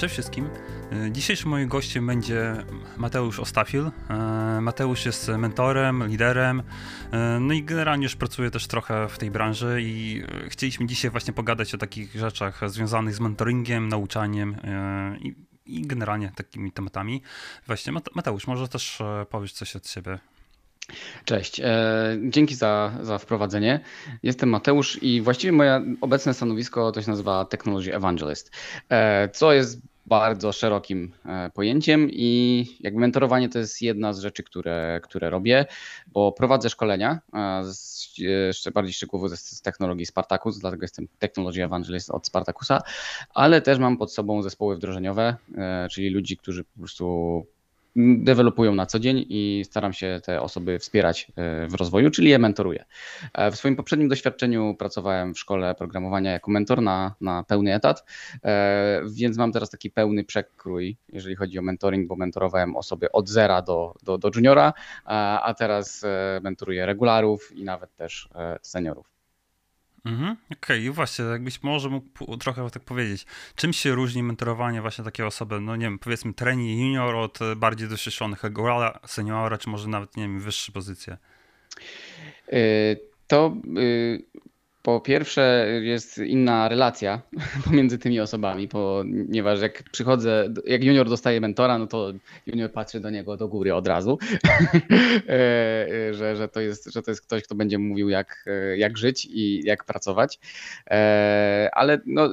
Cześć wszystkim. E, dzisiejszym moim gościem będzie Mateusz Ostafil. E, Mateusz jest mentorem, liderem, e, no i generalnie już pracuje też trochę w tej branży i chcieliśmy dzisiaj właśnie pogadać o takich rzeczach związanych z mentoringiem, nauczaniem i, i generalnie takimi tematami. Właśnie Mateusz, może też powiesz coś od siebie Cześć, dzięki za, za wprowadzenie. Jestem Mateusz i właściwie moje obecne stanowisko to się nazywa Technology Evangelist, co jest bardzo szerokim e, pojęciem i jakby mentorowanie to jest jedna z rzeczy, które, które robię, bo prowadzę szkolenia, e, jeszcze bardziej szczegółowo z technologii Spartacus, dlatego jestem Technology Evangelist od Spartacusa, ale też mam pod sobą zespoły wdrożeniowe, e, czyli ludzi, którzy po prostu dewelopują na co dzień i staram się te osoby wspierać e, w rozwoju, czyli je mentoruję. E, w swoim poprzednim doświadczeniu pracowałem w szkole programowania jako mentor na, na pełny etat, e, więc mam teraz taki pełny przekrój, jeżeli chodzi o mentoring, bo mentorowałem osoby od zera do, do, do juniora, a teraz mentoruję regularów i nawet też seniorów. Mhm, Okej, okay. właśnie, jakbyś może mógł trochę tak powiedzieć, czym się różni mentorowanie właśnie takiej osoby, no nie wiem, powiedzmy trainee junior od bardziej doświadczonych regulara, seniora, czy może nawet, nie wiem, wyższe pozycje? Y, to y, po pierwsze jest inna relacja pomiędzy tymi osobami, ponieważ jak przychodzę, jak junior dostaje mentora, no to junior patrzy do niego do góry od razu, e, że, że, to jest, że to jest ktoś, kto będzie mówił jak, jak żyć i jak pracować. E, ale no,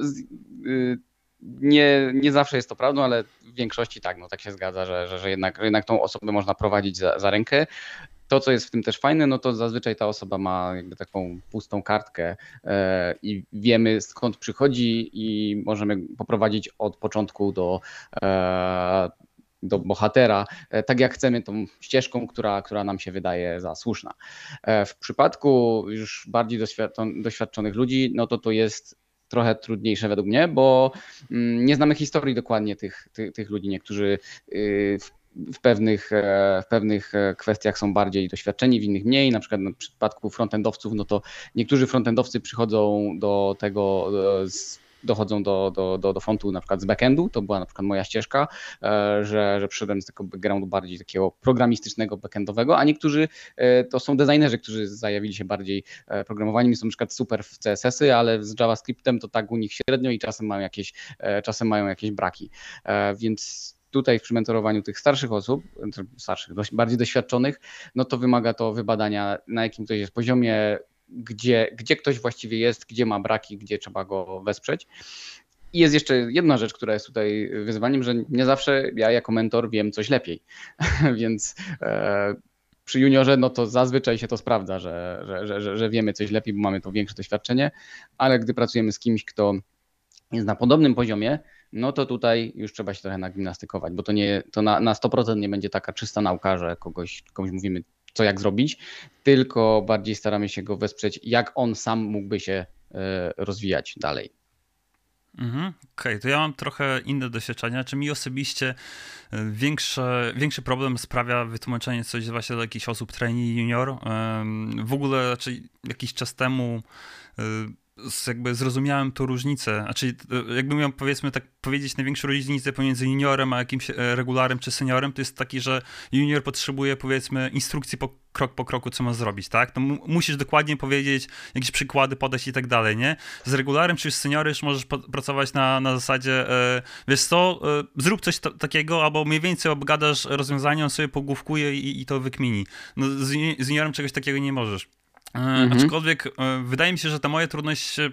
y, nie, nie zawsze jest to prawdą, ale w większości tak, no tak się zgadza, że, że, że jednak, jednak tą osobę można prowadzić za, za rękę to, co jest w tym też fajne, no to zazwyczaj ta osoba ma jakby taką pustą kartkę e, i wiemy skąd przychodzi i możemy poprowadzić od początku do e, do bohatera, e, tak jak chcemy, tą ścieżką, która, która nam się wydaje za słuszna. W przypadku już bardziej doświadczonych ludzi, no to to jest trochę trudniejsze według mnie, bo mm, nie znamy historii dokładnie tych, tych, tych ludzi. Niektórzy y, w w pewnych, e, w pewnych e, kwestiach są bardziej doświadczeni, w innych mniej. Na przykład w przypadku frontendowców, no to niektórzy frontendowcy przychodzą do tego e, z dochodzą do, do, do, do fontu na przykład z backendu, to była na przykład moja ścieżka, że, że przyszedłem z tego backgroundu bardziej takiego programistycznego, backendowego, a niektórzy to są designerzy, którzy zajawili się bardziej programowaniem. Są na przykład super w CSS-y, ale z JavaScriptem to tak u nich średnio i czasem mają jakieś, czasem mają jakieś braki, więc tutaj w przymentorowaniu tych starszych osób, starszych, bardziej doświadczonych, no to wymaga to wybadania, na jakim ktoś jest poziomie, gdzie, gdzie ktoś właściwie jest, gdzie ma braki, gdzie trzeba go wesprzeć. I jest jeszcze jedna rzecz, która jest tutaj wyzwaniem, że nie zawsze ja jako mentor wiem coś lepiej, więc e, przy juniorze no to zazwyczaj się to sprawdza, że, że, że, że wiemy coś lepiej, bo mamy to większe doświadczenie, ale gdy pracujemy z kimś, kto jest na podobnym poziomie, no to tutaj już trzeba się trochę nagimnastykować, bo to, nie, to na, na 100% nie będzie taka czysta nauka, że kogoś, komuś mówimy, co jak zrobić, tylko bardziej staramy się go wesprzeć, jak on sam mógłby się e, rozwijać dalej. Mhm, Okej, okay, to ja mam trochę inne doświadczenia. Czy mi osobiście e, większe, większy problem sprawia wytłumaczenie coś właśnie do jakichś osób trainee junior? W ogóle, czy jakiś czas temu e, jakby zrozumiałem tą różnicę, znaczy jakbym miał powiedzmy tak powiedzieć największą różnicę pomiędzy juniorem a jakimś e, regularem czy seniorem, to jest taki, że junior potrzebuje powiedzmy instrukcji po, krok po kroku, co ma zrobić, tak? To musisz dokładnie powiedzieć, jakieś przykłady podać i tak dalej, nie? Z regularem czy z seniorem już możesz pracować na, na zasadzie, e, wiesz co, e, zrób coś takiego, albo mniej więcej obgadasz rozwiązanie, on sobie pogłówkuje i, i to wykmini. No, z, z juniorem czegoś takiego nie możesz. Mhm. Aczkolwiek e, wydaje mi się, że ta moja trudność się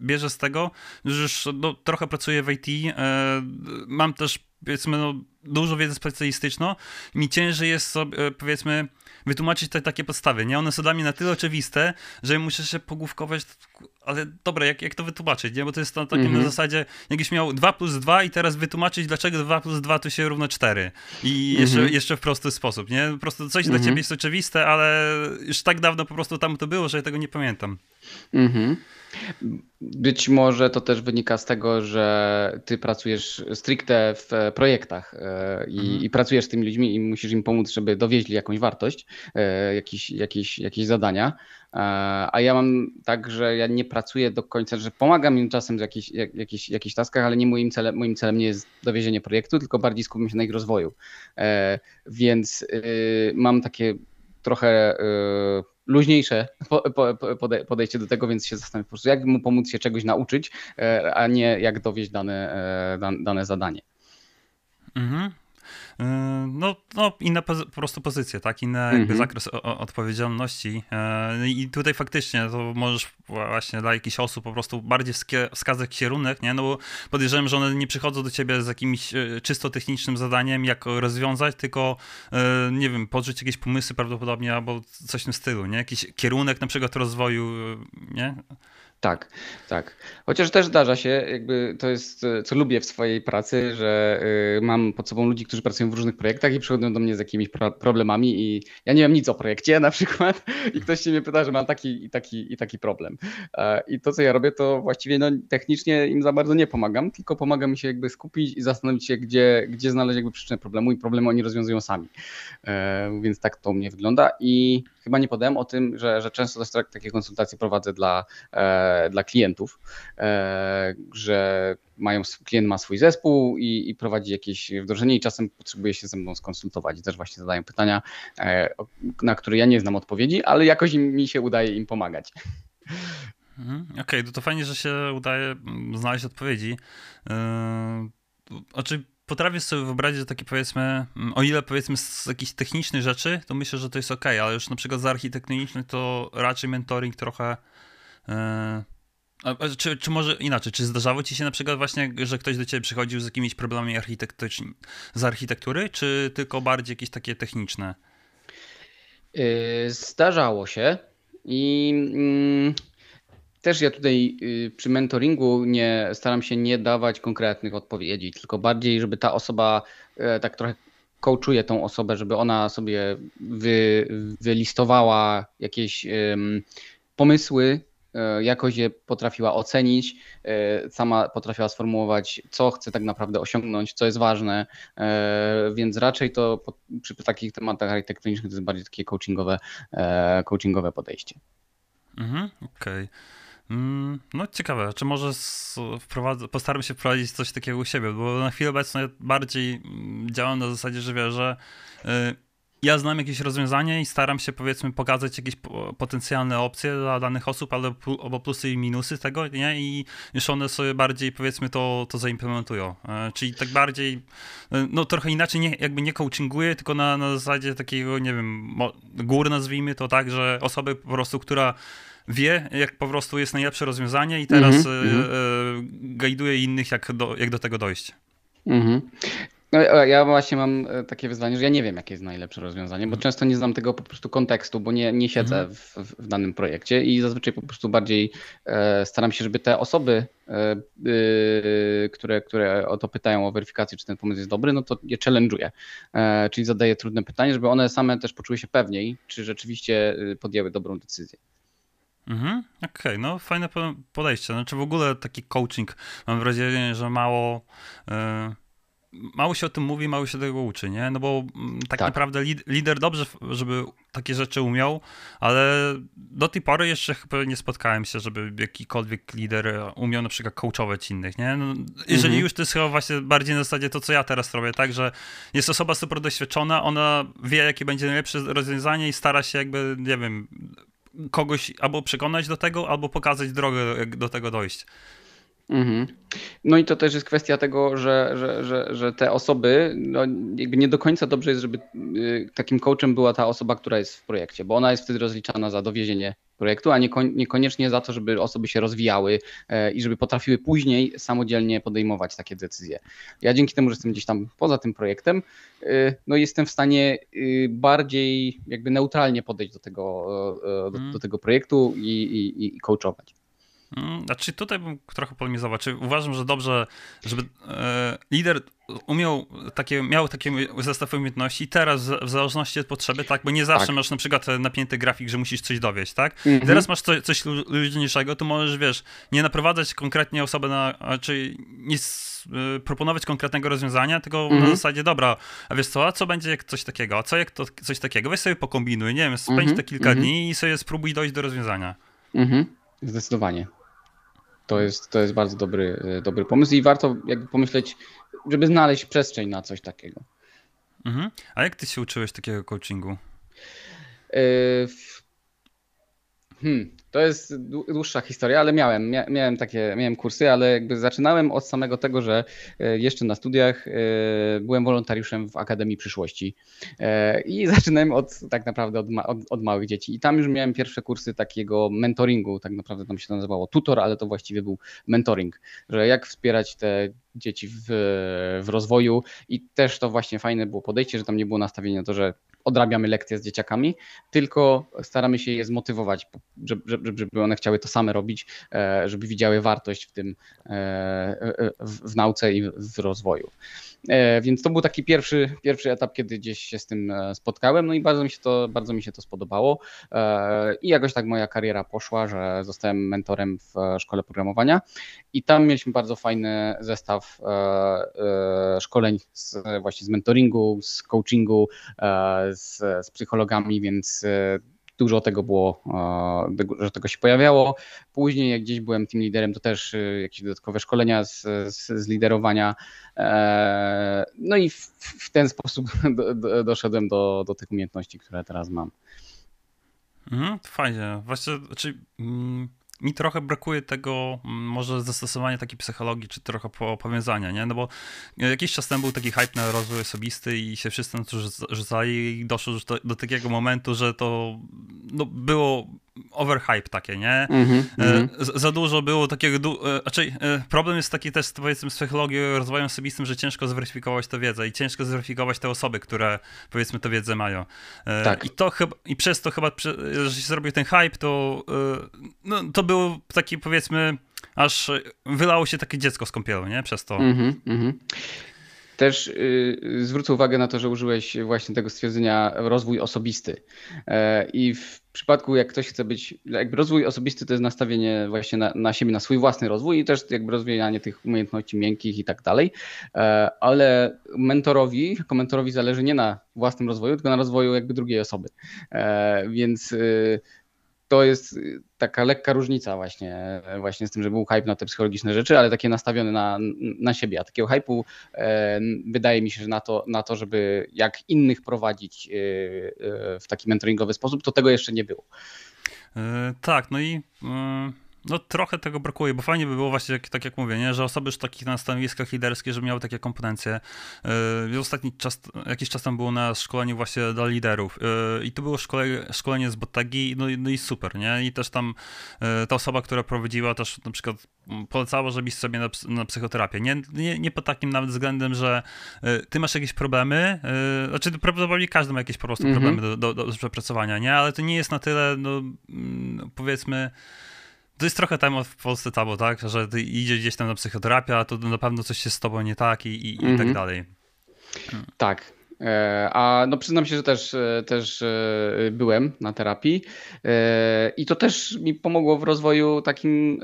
bierze z tego, że już no, trochę pracuję w IT. E, mam też powiedzmy no, dużo wiedzy specjalistyczną. Mi ciężej jest sobie, powiedzmy wytłumaczyć te takie podstawy, nie? One są dla mnie na tyle oczywiste, że muszę się pogłówkować, ale dobra, jak, jak to wytłumaczyć, nie? Bo to jest na takim mm -hmm. na zasadzie, jakbyś miał 2 plus 2 i teraz wytłumaczyć, dlaczego 2 plus 2 to się równa 4 i jeszcze, mm -hmm. jeszcze w prosty sposób, nie? Po prostu coś mm -hmm. dla mhm. ciebie jest oczywiste, ale już tak dawno po prostu tam to było, że ja tego nie pamiętam. Mhm. Być może to też wynika z tego, że ty pracujesz stricte w projektach, i, mhm. i, pracujesz z tymi ludźmi i musisz im pomóc, żeby dowieźli jakąś wartość, jakieś, jakieś, jakieś zadania. A ja mam tak, że ja nie pracuję do końca, że pomagam im czasem w jakichś, jak, jakichś, jakichś taskach, ale nie moim celem, moim celem nie jest dowiezienie projektu, tylko bardziej skupiam się na ich rozwoju. Więc mam takie trochę luźniejsze podejście do tego, więc się zastanawiam po prostu, jak mu pomóc się czegoś nauczyć, e, a nie jak dowieść dane, e, dane zadanie. Mhm. Yy, no, no inne po, prostu pozycje, tak? Inny jakby mhm. zakres odpowiedzialności. Yy, I tutaj faktycznie to możesz właśnie dla jakichś osób po prostu bardziej wskazać kierunek, nie? No bo podejrzewam, że one nie przychodzą do ciebie z jakimś e, czysto technicznym zadaniem, jak rozwiązać, tylko e, nie wiem, podrzuć jakieś pomysły prawdopodobnie albo coś w tym stylu, nie? Jakiś kierunek na przykład rozwoju, nie? Tak, tak. Chociaż też zdarza się, jakby to jest, co lubię w swojej pracy, że y, mam pod sobą ludzi, którzy pracują w różnych projektach i przychodzą do mnie z jakimiś problemami i ja nie wiem nic o projekcie na przykład i ktoś się mnie pyta, że mam taki i taki i taki problem. E, I to, co ja robię, to właściwie no, technicznie im za bardzo nie pomagam, tylko pomagam mi się jakby skupić i zastanowić się, gdzie, gdzie znaleźć jakby przyczynę problemu i problemy oni rozwiązują sami. E, więc tak to u mnie wygląda i chyba nie podałem o tym, że, że często też tak, takie konsultacje prowadzę dla, e, dla klientów, e, że mają, klient ma swój zespół i, i, prowadzi jakieś wdrożenie i czasem potrzebuje się ze mną skonsultować też właśnie zadają pytania, e, na które ja nie znam odpowiedzi, ale jakoś mi się udaje im pomagać. Mhm, okej, okay, to, to fajnie, że się udaje mm, znaleźć odpowiedzi. Yy, znaczy, potrafię sobie wyobrazić, że takie powiedzmy, mm, o ile powiedzmy z jakichś technicznych rzeczy, to myślę, że to jest ok, ale już na przykład z architektonicznych to raczej mentoring trochę. Yy, czy, czy może inaczej, czy zdarzało ci się na przykład właśnie, że ktoś do ciebie przychodził z jakimiś problemami architektycznymi z architektury, czy tylko bardziej jakieś takie techniczne? Yy, zdarzało się i. Yy też ja tutaj y, przy mentoringu nie staram się nie dawać konkretnych odpowiedzi, tylko bardziej, żeby ta osoba e, tak trochę coachuje tą osobę, żeby ona sobie wy, wylistowała jakieś um, pomysły, e, jakoś je potrafiła ocenić, e, sama potrafiła sformułować, co chce tak naprawdę osiągnąć, co jest ważne, więc raczej to przy takich tematach architektonicznych to jest bardziej takie coachingowe, coachingowe podejście. Mhm, okej. Okay. Mm, no ciekawe, czy może postaram się wprowadzić coś takiego u siebie, bo na chwilę obecną ja bardziej mm, działam na zasadzie, że że y, ja znam jakieś rozwiązanie i staram się powiedzmy pokazać jakieś potencjalne opcje dla danych osób, ale albo plusy i minusy tego, nie? I już one sobie bardziej powiedzmy to, to zaimplementują. E, czyli tak bardziej, e, no trochę inaczej, nie, jakby nie coachinguję, tylko na, na zasadzie takiego, nie wiem, góry nazwijmy to tak, że osoby po prostu, która wie, jak po prostu jest najlepsze rozwiązanie i teraz mm -hmm. gajduje innych, jak do, jak do tego dojść. Mm -hmm. No, ja właśnie mam takie wyzwanie, że ja nie wiem, jakie jest najlepsze rozwiązanie, bo mhm. często nie znam tego po prostu kontekstu, bo nie, nie siedzę mhm. w, w, danym projekcie i zazwyczaj po prostu bardziej e, staram się, żeby te osoby, e, e, które, które o to pytają, o weryfikację, czy ten pomysł jest dobry, no to je challenge'uję. Czyli zadaję trudne pytanie, żeby one same też poczuły się pewniej, czy rzeczywiście podjęły dobrą decyzję. Mhm, okej, okay, no fajne podejście. Znaczy w ogóle taki coaching, mam wrażenie, że mało, e, mało się o tym mówi, mało się tego uczy, nie? No bo mm, tak, tak. naprawdę lider dobrze, żeby takie rzeczy umiał, ale do tej pory jeszcze chyba nie spotkałem się, żeby jakikolwiek lider umiał na przykład coachować innych, nie? No, jeżeli mhm. już to jest chyba właśnie bardziej na zasadzie to, co ja teraz robię, tak, że jest osoba super doświadczona, ona wie, jakie będzie najlepsze rozwiązanie i stara się jakby, nie wiem, kogoś albo przekonać do tego, albo pokazać drogę, jak do tego dojść. Mhm. No i to też jest kwestia tego, że, że, że, że te osoby, no nie do końca dobrze jest, żeby y, takim coachem była ta osoba, która jest w projekcie, bo ona jest wtedy rozliczana za dowiezienie projektu, a niekoniecznie za to, żeby osoby się rozwijały e, i żeby potrafiły później samodzielnie podejmować takie decyzje. Ja dzięki temu, że jestem gdzieś tam poza tym projektem, y, no jestem w stanie y, bardziej jakby neutralnie podejść do tego, e, do, do mhm. tego projektu i, i, i coachować. Mm, znaczy tutaj bym trochę polemizował. Czy uważam, że dobrze, żeby e, lider umiał takie, miał takie zestaw umiejętności i teraz w zależności od potrzeby, tak, bo nie zawsze tak. masz na przykład napięty grafik, że musisz coś dowieść, tak? Mhm. Teraz masz coś, coś luźniejszego, to możesz, wiesz, nie naprowadzać konkretnie osoby na, czy nie y, proponować konkretnego rozwiązania, tylko mhm. na zasadzie, dobra, a wiesz co, a co będzie jak coś takiego, a co jak to coś takiego, weź sobie pokombinuj, nie wiem, spędź mhm. te kilka mhm. dni i sobie spróbuj dojść do rozwiązania. Mhm. Zdecydowanie. To jest, to jest bardzo dobry, e, dobry pomysł i warto jakby pomyśleć, żeby znaleźć przestrzeń na coś takiego. Mhm. A jak ty się uczyłeś takiego coachingu? Yy, Hmm, to jest dłuższa historia, ale miałem, miałem takie, miałem kursy, ale jakby zaczynałem od samego tego, że e, jeszcze na studiach e, byłem wolontariuszem w Akademii Przyszłości e, i zaczynałem od tak naprawdę od, od, od, małych dzieci. I tam już miałem pierwsze kursy takiego mentoringu, tak naprawdę tam się to nazywało tutor, ale to właściwie był mentoring, że jak wspierać te dzieci w, w rozwoju. I też to właśnie fajne było podejście, że tam nie było nastawienia na to, że odrabiamy lekcje z dzieciakami, tylko staramy się je zmotywować, żeby, one chciały to same robić, e, żeby widziały wartość w tym, e, w nauce i w rozwoju. E, więc to był taki pierwszy, pierwszy etap, kiedy gdzieś się z tym spotkałem, no i bardzo mi się to, bardzo mi się to spodobało. I jakoś tak moja kariera poszła, że zostałem mentorem w szkole programowania i tam mieliśmy bardzo fajny zestaw szkoleń z, właśnie z mentoringu, z coachingu, z, z psychologami, więc dużo tego było, że tego się pojawiało. Później, jak gdzieś byłem team liderem, to też y, jakieś dodatkowe szkolenia z, z, z liderowania. E, no i w, w ten sposób do, do, doszedłem do, do tych umiejętności, które teraz mam. Mhm, fajnie. Właśnie, znaczy, mm, mi trochę brakuje tego, mm, może zastosowania takiej psychologii, czy trochę powiązania, nie? No bo jakiś czas temu był taki hype na rozwój osobisty i się wszyscy na to rzucali i doszło do, do takiego momentu, że to no, było overhype takie, nie? Mm -hmm, za dużo było takiego, du e, znaczy problem jest taki też powiedzmy z psychologią rozwojem osobistym, że ciężko zweryfikować tę wiedzę i ciężko zweryfikować te osoby, które powiedzmy tę wiedzę mają. Tak. I to chyba, i przez to chyba, że się zrobił ten hype, to no, to było taki powiedzmy aż wylało się takie dziecko z kąpielą, nie? Przez to. Mm -hmm, też yy, zwrócę uwagę na to, że użyłeś właśnie tego stwierdzenia rozwój osobisty. E, I w przypadku, jak ktoś chce być, jakby rozwój osobisty to jest nastawienie właśnie na, na siebie, na swój własny rozwój i też jakby rozwijanie tych umiejętności miękkich i tak dalej. E, ale mentorowi, jako mentorowi zależy nie na własnym rozwoju, tylko na rozwoju jakby drugiej osoby. E, więc y, to jest y, taka lekka różnica właśnie, właśnie z tym, że był hype na te psychologiczne rzeczy, ale takie nastawione na, na siebie. A takiego hype'u e, wydaje mi się, że na to, na to, żeby jak innych prowadzić e, e, w taki mentoringowy sposób, to tego jeszcze nie było. E, tak, no i e, no trochę tego brakuje, bo fajnie by było właśnie, tak jak mówię, nie? że osoby już takich na stanowiskach liderskich, żeby miały takie kompetencje. Yy, ostatni czas, jakiś czas tam było na szkoleniu właśnie dla liderów yy, i to było szkole, szkolenie z Botagi, no, no i super, nie? I też tam yy, ta osoba, która prowadziła też na przykład polecała, żebyś sobie na, na psychoterapię. Nie, nie, nie pod takim nawet względem, że ty masz jakieś problemy, znaczy prawdopodobnie każdy ma jakieś po prostu mm -hmm. problemy do, do, do przepracowania, nie? Ale to nie jest na tyle, no mm, powiedzmy, to jest trochę tam w Polsce tabu, tak? Że ty idzie gdzieś tam na psychoterapię, a to na pewno coś się z tobą nie tak i, i, i tak mhm. dalej. Tak. E, a no przyznam się, że też, e, też e, byłem na terapii i to też mi pomogło w rozwoju takim,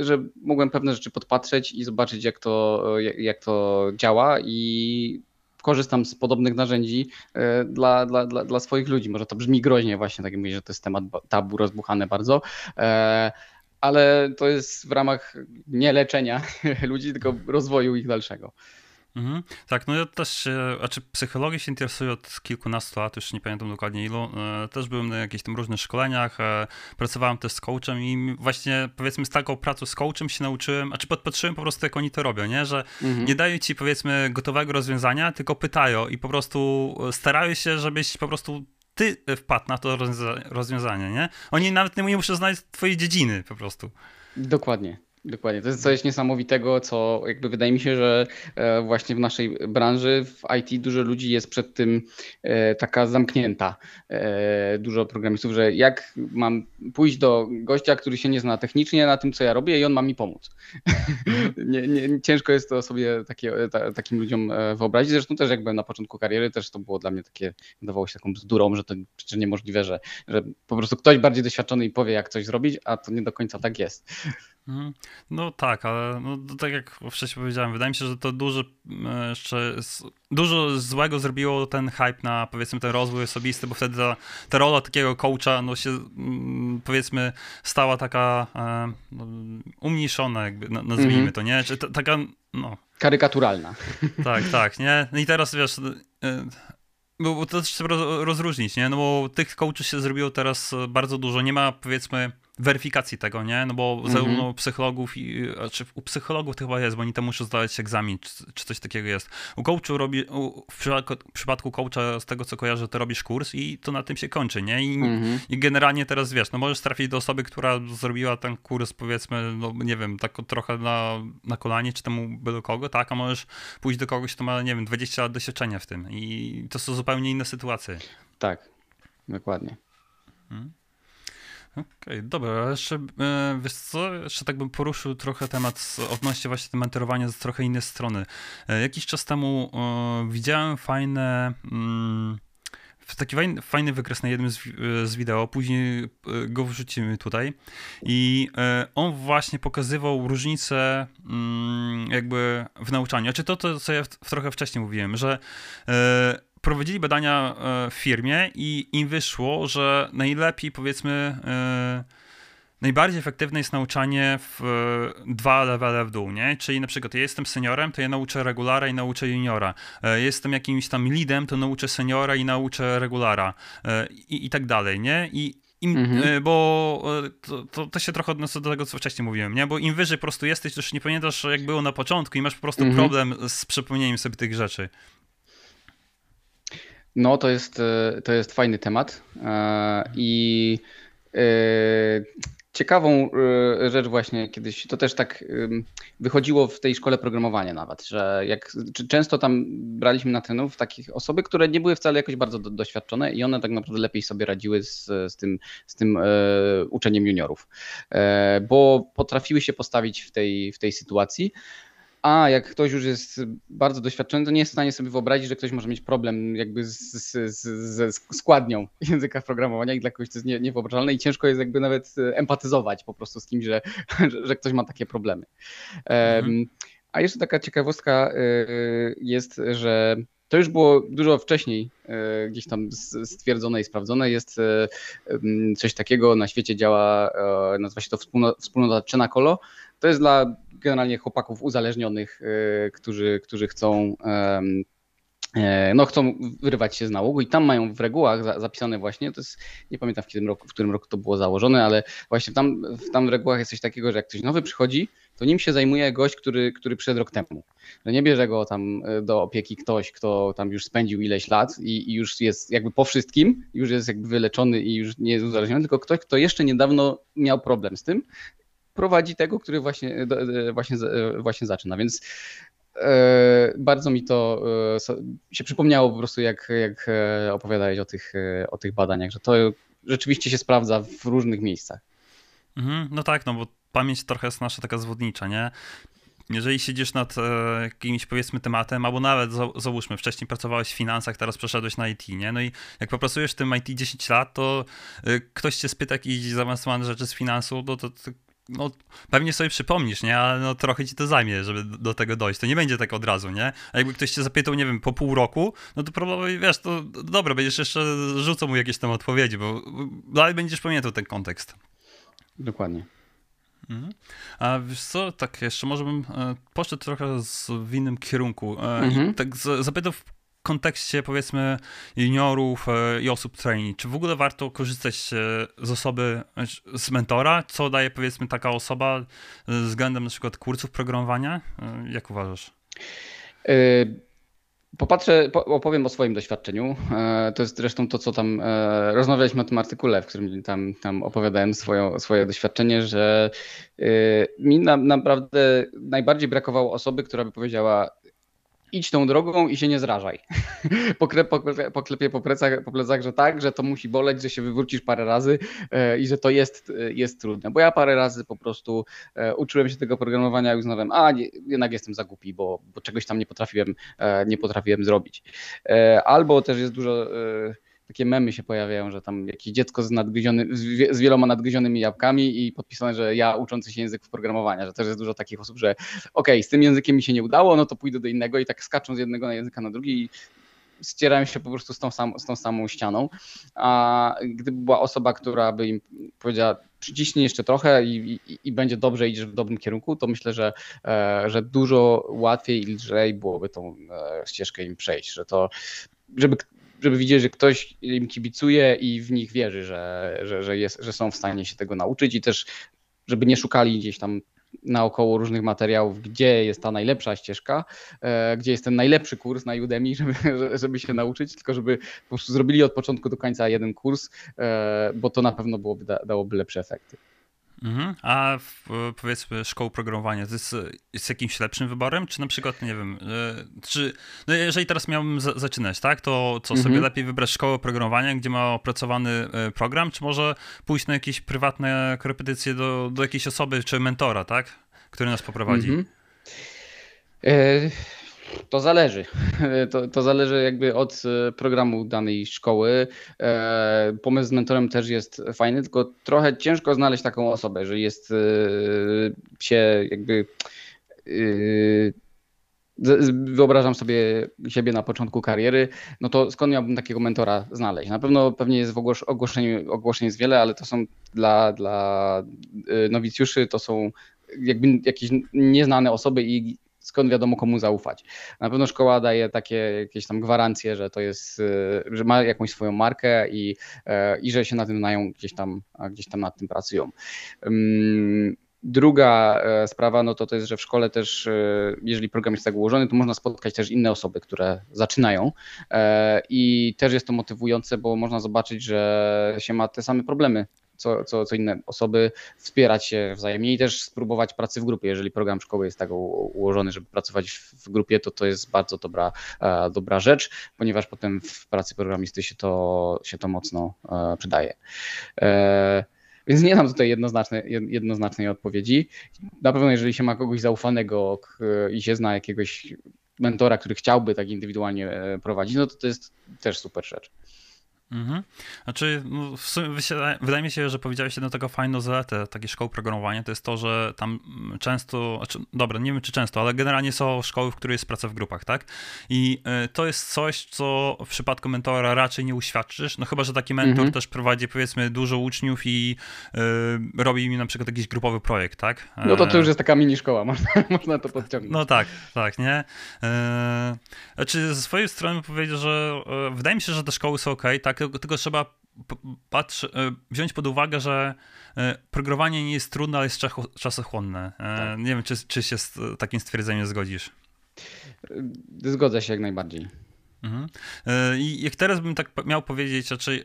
że mogłem pewne rzeczy podpatrzeć i zobaczyć jak to, jak to działa i korzystam z podobnych narzędzi dla, dla, dla, dla swoich ludzi. Może to brzmi groźnie właśnie, tak jak mówię, że to jest temat tabu rozbuchany bardzo, ale to jest w ramach nie leczenia ludzi, tylko rozwoju ich dalszego. Mhm. Tak, no ja też się, znaczy psychologii się interesuję od kilkunastu lat, już nie pamiętam dokładnie ilu. E, też byłem na jakichś tam różnych szkoleniach, e, pracowałem też z coachem i właśnie powiedzmy z taką pracą z coachem się nauczyłem, a czy podpatrzyłem po prostu jak oni to robią, nie? Że mhm. nie dają ci powiedzmy gotowego rozwiązania, tylko pytają i po prostu starają się, żebyś po prostu ty wpadł na to rozwiązanie, nie? Oni nawet nie muszą znać twojej dziedziny po prostu. Dokładnie. Dokładnie. To jest coś niesamowitego, co jakby wydaje mi się, że e, właśnie w naszej branży, w IT dużo ludzi jest przed tym e, taka zamknięta. E, dużo programistów, że jak mam pójść do gościa, który się nie zna technicznie na tym, co ja robię i on ma mi pomóc. nie, nie, ciężko jest to sobie takie, ta, takim ludziom wyobrazić. Zresztą też jakby na początku kariery też to było dla mnie takie, wydawało się taką bzdurą, że to przecież niemożliwe, że, że po prostu ktoś bardziej doświadczony i powie, jak coś zrobić, a to nie do końca tak jest. Mhm. No tak, ale no, tak jak wcześniej powiedziałem, wydaje mi się, że to dużo e, jeszcze dużo złego zrobiło ten hype na powiedzmy ten rozwój osobisty, bo wtedy ta, ta rola takiego coacha no się mm, powiedzmy stała taka e, no, umniejszona, jakby nazwijmy -hmm. to, nie? Czy taka no. Karykaturalna. Tak, tak, nie? No I teraz wiesz, e, bo to trzeba rozróżnić, nie? No bo tych coachów się zrobiło teraz bardzo dużo. Nie ma powiedzmy weryfikacji tego, nie? No bo mm -hmm. zarówno psychologów, i, czy u psychologów to chyba jest, bo oni tam muszą zdać egzamin, czy, czy coś takiego jest. U coachu robi, u, w, przypadku, w przypadku coacha, z tego co kojarzę, to robisz kurs i to na tym się kończy, nie? I, mm -hmm. I, generalnie teraz wiesz, no możesz trafić do osoby, która zrobiła ten kurs, powiedzmy, no nie wiem, tak trochę na, na kolanie, czy temu do kogo, tak? A możesz pójść do kogoś, kto ma, nie wiem, 20 lat doświadczenia w tym i to są zupełnie inne sytuacje. Tak, dokładnie. Hmm? Okej, okay, dobra, jeszcze e, wiesz co, jeszcze tak bym poruszył trochę temat odnośnie właśnie mentorowania z trochę innej strony. E, jakiś czas temu e, widziałem fajne... Mm, taki fajny, wykres na jednym z, z, wideo, później go wrzucimy tutaj i on właśnie pokazywał różnicę mm, jakby w nauczaniu. Czy to, to co ja trochę wcześniej mówiłem, że prowadzili badania e, w firmie i im wyszło, że najlepiej powiedzmy e, najbardziej efektywne jest nauczanie w e, dwa levele w dół, nie? Czyli na przykład ja jestem seniorem, to ja nauczę regulara i nauczę juniora. Jestem jakimś tam leadem, to nauczę seniora i nauczę regulara i, i tak dalej, nie? I im, mhm. bo to, to, to, się trochę odnosi do tego, co wcześniej mówiłem, nie? Bo im wyżej po prostu jesteś, to już nie pamiętasz, jak było na początku i masz po prostu mhm. problem z przypomnieniem sobie tych rzeczy. No, to jest, e, to jest fajny temat. E, I e, ciekawą rzecz właśnie kiedyś, to też tak wychodziło w tej szkole programowania nawet, że jak często tam braliśmy na trenów takich osoby, które nie były wcale jakoś bardzo doświadczone i one tak naprawdę lepiej sobie radziły z, z tym, z tym uczeniem juniorów, bo potrafiły się postawić w tej, w tej sytuacji a jak ktoś już jest bardzo doświadczony, to nie jest w stanie sobie wyobrazić, że ktoś może mieć problem jakby ze składnią języka programowania i dla kogoś to jest nie, niewyobrażalne i ciężko jest jakby nawet empatyzować po prostu z kimś, że, że, że ktoś ma takie problemy. Mhm. A jeszcze taka ciekawostka y, jest, że to już było dużo wcześniej y, gdzieś tam stwierdzone i sprawdzone. Jest coś takiego, na świecie działa, nazywa się to wspólnota Czenakolo. To jest dla generalnie chłopaków uzależnionych, y, którzy, którzy chcą e, no, chcą wyrywać się z nałogu i tam mają w regułach zapisane właśnie, to jest, nie pamiętam w którym roku, w którym roku to było założone, ale właśnie tam, tam w regułach jest coś takiego, że jak ktoś nowy przychodzi, to nim się zajmuje gość, który, który przyszedł rok temu. Że nie bierze go tam e, do opieki ktoś, kto tam już spędził ileś lat i, i już jest jakby po wszystkim, już jest jakby wyleczony i już nie jest uzależniony, tylko ktoś, kto jeszcze niedawno miał problem z tym prowadzi tego, który właśnie, właśnie, właśnie zaczyna. Więc e, bardzo mi to e, się przypomniało po prostu, jak, jak e, opowiadałeś o tych, o tych badaniach, że to rzeczywiście się sprawdza w różnych miejscach. Mhm, no tak, no bo pamięć trochę jest nasza taka zwodnicza, nie? Jeżeli siedzisz nad e, jakimś powiedzmy tematem, albo nawet załóżmy, wcześniej pracowałeś w finansach, teraz przeszedłeś na IT, nie? No i jak popracujesz w tym IT 10 lat, to e, ktoś cię spyta jakieś zaawansowane rzeczy z finansu, no to, to no, pewnie sobie przypomnisz, nie? Ale no, trochę ci to zajmie, żeby do tego dojść. To nie będzie tak od razu, nie? A jakby ktoś cię zapytał, nie wiem, po pół roku, no to probably, wiesz, to dobra, będziesz jeszcze rzucał mu jakieś tam odpowiedzi, bo dalej będziesz pamiętał ten kontekst. Dokładnie. Mhm. A wiesz co, tak jeszcze może bym e, poszedł trochę z, w innym kierunku. E, mhm. tak z, zapytał kontekście powiedzmy juniorów e, i osób trainee, czy w ogóle warto korzystać z osoby, z mentora? Co daje powiedzmy taka osoba względem na przykład kursów programowania? E, jak uważasz? E, Popatrzę, opowiem o swoim doświadczeniu. E, to jest zresztą to, co tam e, rozmawialiśmy o tym artykule, w którym tam, tam opowiadałem swoją, swoje doświadczenie, że e, mi na, naprawdę najbardziej brakowało osoby, która by powiedziała: idź tą drogą i się nie zrażaj. Poklepię po plecach, po plecach, że tak, że to musi boleć, że się wywrócisz parę razy e, i że to jest, e, jest trudne. Bo ja parę razy po prostu e, uczyłem się tego programowania i uznałem, a nie, jednak jestem za głupi, bo, bo czegoś tam nie potrafiłem, nie potrafiłem zrobić. Albo też jest dużo takie memy się pojawiają, że tam jakieś dziecko z, nadgryziony, z wieloma nadgryzionymi jabłkami i podpisane, że ja uczący się języków programowania, że też jest dużo takich osób, że okej, okay, z tym językiem mi się nie udało, no to pójdę do innego i tak skaczą z jednego języka na drugi i ścierają się po prostu z tą, sam, z tą samą ścianą. A gdyby była osoba, która by im powiedziała, przyciśnij jeszcze trochę i, i, i, będzie dobrze, idziesz w dobrym kierunku, to myślę, że, e, że dużo łatwiej i lżej byłoby tą e, ścieżkę im przejść, że to żeby żeby widzieć, że ktoś im kibicuje i w nich wierzy, że, że, że, jest, że są w stanie się tego nauczyć i też, żeby nie szukali gdzieś tam naokoło różnych materiałów, gdzie jest ta najlepsza ścieżka, e, gdzie jest ten najlepszy kurs na Udemy, żeby, żeby się nauczyć, tylko żeby po prostu zrobili od początku do końca jeden kurs, e, bo to na pewno byłoby, dałoby lepsze efekty. Mhm. A w, powiedzmy szkoła programowania to jest, jest jakimś lepszym wyborem, czy na przykład, nie wiem, e, czy no jeżeli teraz miałbym za, zaczynać, tak, to co, mhm. sobie lepiej wybrać szkołę programowania, gdzie ma opracowany e, program, czy może pójść na jakieś prywatne korepetycje do, do jakiejś osoby, czy mentora, tak, który nas poprowadzi? Mhm. E, to zależy. To, to zależy jakby od e, programu danej szkoły. E, pomysł z mentorem też jest fajny, tylko trochę ciężko znaleźć taką osobę, jeżeli jest e, się jakby wyobrażam sobie siebie na początku kariery, no to skąd miałbym takiego mentora znaleźć? Na pewno pewnie jest w ogłoszeniu, ogłoszeń jest wiele, ale to są dla, dla nowicjuszy, to są jakby jakieś nieznane osoby i skąd wiadomo komu zaufać. Na pewno szkoła daje takie jakieś tam gwarancje, że to jest, y, że ma jakąś swoją markę i, e, i że się na tym znają, gdzieś tam, gdzieś tam nad tym pracują. Druga e, sprawa, no to to jest, że w szkole też, e, jeżeli program jest tak ułożony, to można spotkać też inne osoby, które zaczynają i też jest to motywujące, bo można zobaczyć, że się ma te same problemy co, co, co inne osoby, wspierać się wzajemnie i też spróbować pracy w grupie. Jeżeli program szkoły jest tak ułożony, żeby pracować w grupie, to to jest bardzo dobra, e, dobra rzecz, ponieważ potem w pracy programisty się to, się to mocno e, przydaje. E, więc nie mam tutaj jednoznacznej, jednoznacznej odpowiedzi. Na pewno, jeżeli się ma kogoś zaufanego i się zna jakiegoś mentora, który chciałby tak indywidualnie prowadzić, no to to jest też super rzecz. Mhm. Znaczy, no, w sumie wydaje mi się, że powiedziałeś jedno tego fajną zaletę takiej szkoły programowania, to jest to, że tam często, znaczy, dobra, nie wiem czy często, ale generalnie są szkoły, w których jest praca w grupach, tak? I y, to jest coś, co w przypadku mentora raczej nie uświadczysz, no chyba, że taki mentor mhm. też prowadzi powiedzmy dużo uczniów i y, robi mi na przykład jakiś grupowy projekt, tak? No to to już jest taka mini szkoła, można, można to podciągnąć. No tak, tak, nie? Y, znaczy, ze swojej strony powiedzieć, że wydaje mi się, że te szkoły są ok, tak? Tak, tylko, tylko trzeba patrz, e, wziąć pod uwagę, że e, programowanie nie jest trudne, ale jest czasochłonne. E, tak. Nie wiem, czy, czy się z takim stwierdzeniem zgodzisz. Zgodzę się jak najbardziej. Mhm. I jak teraz bym tak miał powiedzieć, znaczy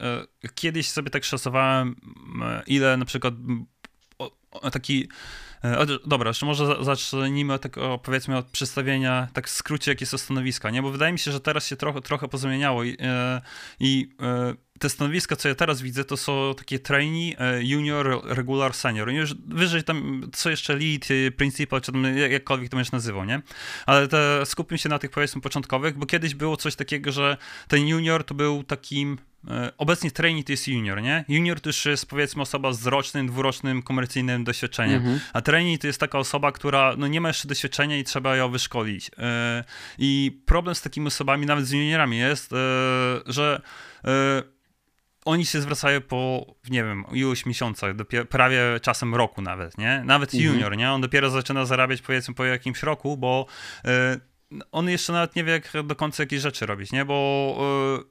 kiedyś sobie tak szacowałem, ile na przykład taki dobra, jeszcze może zacznijmy tego, powiedzmy, od przedstawienia, tak w skrócie, jakie są stanowiska, nie? Bo wydaje mi się, że teraz się trochę, trochę pozamieniało i, e, i e, te stanowiska, co ja teraz widzę, to są takie trainee, e, junior, regular, senior. Już wyżej tam, co jeszcze lead, principal, czy tam jakkolwiek to będziesz nazywał, nie? Ale skupmy się na tych, powiedzmy, początkowych, bo kiedyś było coś takiego, że ten junior to był takim E, obecnie trainee to jest junior, nie? Junior to już jest powiedzmy osoba z rocznym, dwurocznym komercyjnym doświadczeniem, mhm. a trainee to jest taka osoba, która no, nie ma jeszcze doświadczenia i trzeba ją wyszkolić. E, I problem z takimi osobami, nawet z juniorami jest, e, że oni się zwracają po, nie wiem, iluś miesiącach, dopiero, prawie czasem roku nawet, nie? Nawet mhm. junior, nie? On dopiero zaczyna zarabiać powiedzmy po jakimś roku, bo on jeszcze nawet nie wie, jak do końca jakieś rzeczy robić, nie? Bo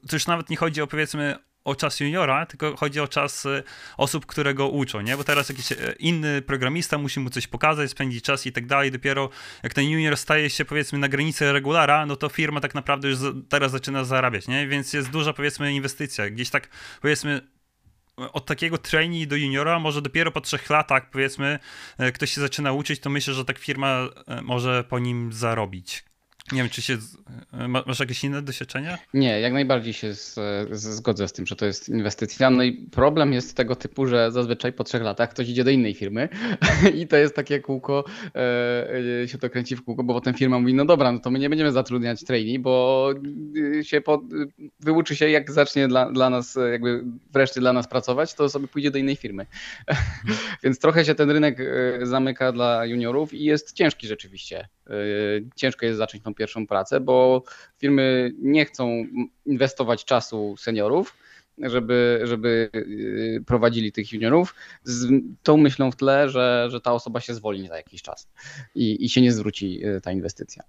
yy, to już nawet nie chodzi o powiedzmy o czas juniora, tylko chodzi o czas e, osób, które go uczą, nie? Bo teraz jakiś e, inny programista musi mu coś pokazać, spędzić czas i tak dalej. Dopiero jak ten junior staje się powiedzmy na granicy regulara, no to firma tak naprawdę już teraz zaczyna zarabiać, nie? Więc jest duża powiedzmy inwestycja. Gdzieś tak powiedzmy od takiego trainee do juniora, może dopiero po trzech latach, powiedzmy, ktoś się zaczyna uczyć, to myślę, że tak firma może po nim zarobić. Nie wiem, czy się. Masz jakieś inne doświadczenia? Nie, jak najbardziej się z, z, zgodzę z tym, że to jest inwestycja. No i problem jest tego typu, że zazwyczaj po trzech latach ktoś idzie do innej firmy i to jest takie kółko, e, się to kręci w kółko, bo potem firma mówi: No dobra, no to my nie będziemy zatrudniać trainee, bo y, się po, wyuczy się, jak zacznie dla, dla nas, jakby wreszcie dla nas pracować, to sobie pójdzie do innej firmy. Więc trochę się ten rynek e, zamyka dla juniorów i jest ciężki rzeczywiście. E, ciężko jest zacząć tą pierwszą pracę, bo firmy nie chcą inwestować czasu seniorów, żeby, żeby y, prowadzili tych juniorów, z tą myślą w tle, że, że ta osoba się zwolni za jakiś czas i, i się nie zwróci y, ta inwestycja.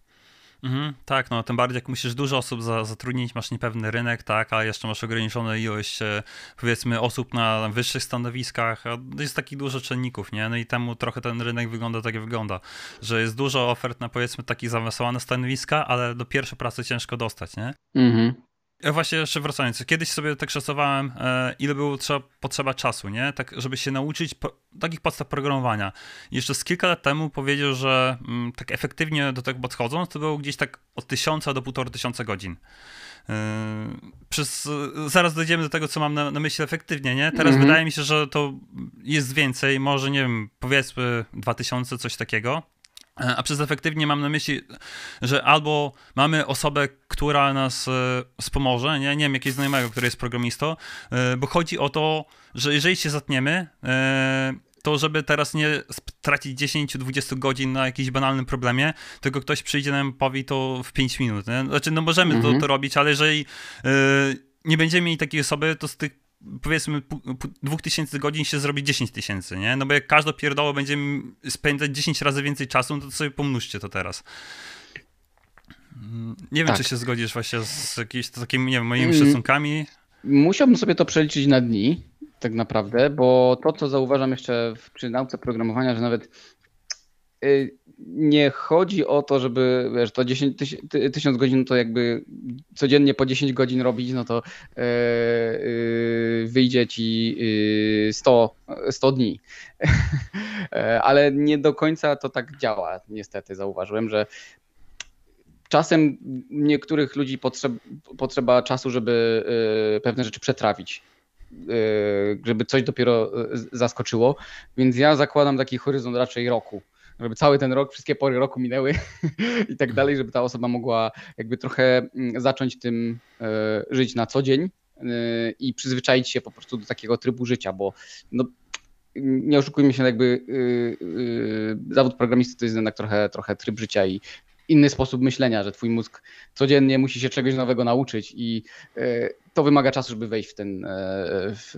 Mhm, tak, no tym bardziej jak musisz dużo osób za, zatrudnić, masz niepewny rynek, tak, a jeszcze masz ograniczoną ilość e, powiedzmy osób na wyższych stanowiskach, jest takich dużo czynników, nie? No i temu trochę ten rynek wygląda tak jak wygląda, że jest dużo ofert na powiedzmy takie zaawansowane stanowiska, ale do pierwszej pracy ciężko dostać, nie? Mhm. Ja właśnie jeszcze wracając, kiedyś sobie tak szacowałem, e, ile było trzeba, potrzeba czasu, nie? Tak, żeby się nauczyć po, takich podstaw programowania. Jeszcze z kilka lat temu powiedział, że m, mm, tak efektywnie do tego podchodząc, to było gdzieś tak od tysiąca do półtora tysiąca godzin. Yy, przez, zaraz dojdziemy do tego, co mam na, na myśli efektywnie, nie? Teraz mm -hmm. wydaje mi się, że to jest więcej, może nie wiem, powiedzmy 2000, coś takiego. E, a przez efektywnie mam na myśli, że albo mamy osobę, która nas e, wspomoże, nie, nie wiem, jakiegoś znajomego, który jest programistą, e, bo chodzi o to, że jeżeli się zatniemy, to żeby teraz nie stracić 10-20 godzin na jakimś banalnym problemie, tylko ktoś przyjdzie nam powie to w 5 minut. Nie? Znaczy, no możemy mhm. to, to robić, ale jeżeli nie będziemy mieli takiej osoby, to z tych powiedzmy dwóch tysięcy godzin się zrobi 10 tysięcy, nie? No bo jak każde pierdoło będziemy spędzać 10 razy więcej czasu, no to sobie pomnóżcie to teraz. Mm, nie wiem, tak. czy się zgodzisz właśnie z jakimiś takimi, nie wiem, moimi mm. szacunkami. Musiałbym sobie to przeliczyć na dni, tak naprawdę, bo to, co zauważam jeszcze w, przy nauce programowania, że nawet y, nie chodzi o to, żeby wiesz, to 10 tysiąc godzin to jakby codziennie po 10 godzin robić, no to yy, yy, wyjdzie ci 100, 100 dni. Ale nie do końca to tak działa, niestety zauważyłem, że czasem niektórych ludzi potrzeb, potrzeba czasu, żeby yy, pewne rzeczy przetrawić żeby coś dopiero zaskoczyło, więc ja zakładam taki horyzont raczej roku żeby cały ten rok, wszystkie pory roku minęły i tak dalej, żeby ta osoba mogła jakby trochę mm, zacząć tym e, żyć na co dzień e, i przyzwyczaić się po prostu do takiego trybu życia, bo no, nie oszukujmy się, jakby yy, yy, zawód programisty to jest jednak trochę, trochę tryb życia i inny sposób myślenia, że twój mózg codziennie musi się czegoś nowego nauczyć i e, to wymaga czasu, żeby wejść w ten, e,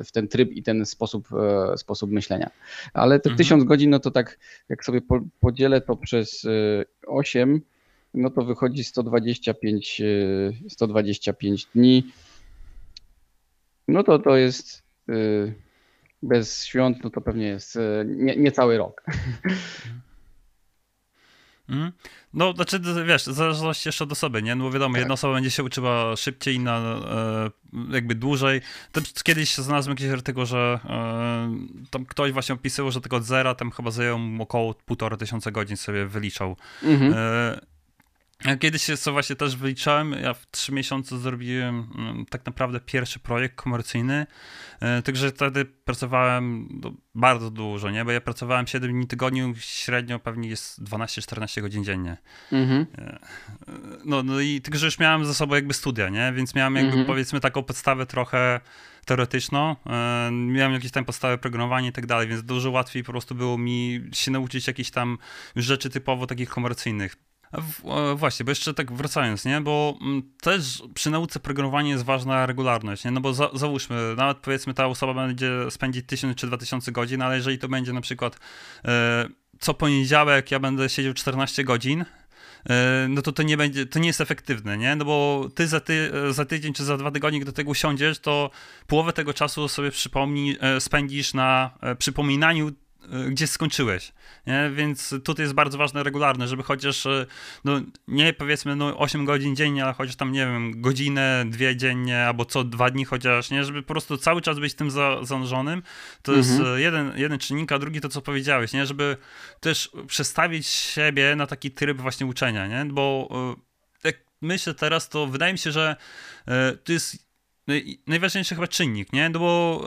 w ten tryb i ten sposób, e, sposób myślenia. Ale te mhm. 1000 godzin, no to tak jak sobie podzielę to przez 8, no to wychodzi 125, 125 dni. No to to jest bez świąt, no to pewnie jest nie, nie cały rok. Mhm. No, znaczy, wiesz, w zależności jeszcze od osoby, nie? No wiadomo, tak. jedna osoba będzie się uczyła szybciej, inna e, jakby dłużej. Kiedyś znalazłem jakiś artykuł, że e, tam ktoś właśnie opisywał, że tylko od zera tam chyba zajął około półtora tysiąca godzin sobie wyliczał. Mhm. E, Kiedyś się co właśnie też wyliczałem, ja w trzy miesiące zrobiłem mm, tak naprawdę pierwszy projekt komercyjny, e, także wtedy pracowałem no, bardzo dużo, nie? Bo ja pracowałem 7 dni tygodniu, średnio pewnie jest 12-14 godzin dziennie. Mhm. E, no, no i także już miałem za sobą jakby studia, nie? Więc miałem jakby mhm. powiedzmy taką podstawę trochę teoretyczną, e, miałem jakieś tam podstawy programowania i tak dalej, więc dużo łatwiej po prostu było mi się nauczyć jakichś tam rzeczy typowo takich komercyjnych. Właśnie, bo jeszcze tak wracając, nie? Bo mm, też przy nauce programowania jest ważna regularność, nie? No bo za, załóżmy, nawet powiedzmy ta osoba będzie spędzić 1000 czy 2000 godzin, ale jeżeli to będzie na przykład e, co poniedziałek ja będę siedział 14 godzin, no to to nie będzie, to nie jest efektywne, nie? No bo ty za, ty za tydzień czy za dwa tygodnie, do tego usiądziesz, to połowę tego czasu sobie przypomnij, spędzisz na przypominaniu gdzie skończyłeś. Nie? Więc tutaj jest bardzo ważne regularne, żeby chociaż, y, no nie powiedzmy no 8 godzin dziennie, ale chociaż tam, nie wiem, godzinę, dwie dziennie, albo co dwa dni chociaż, nie? Żeby po prostu cały czas być tym za, zanurzonym. To mhm. jest jeden, jeden czynnik, a drugi to, co powiedziałeś, nie? Żeby też przestawić siebie na taki tryb właśnie uczenia, nie? Bo y, jak myślę teraz, to wydaje mi się, że to jest najważniejszy chyba czynnik, nie? No bo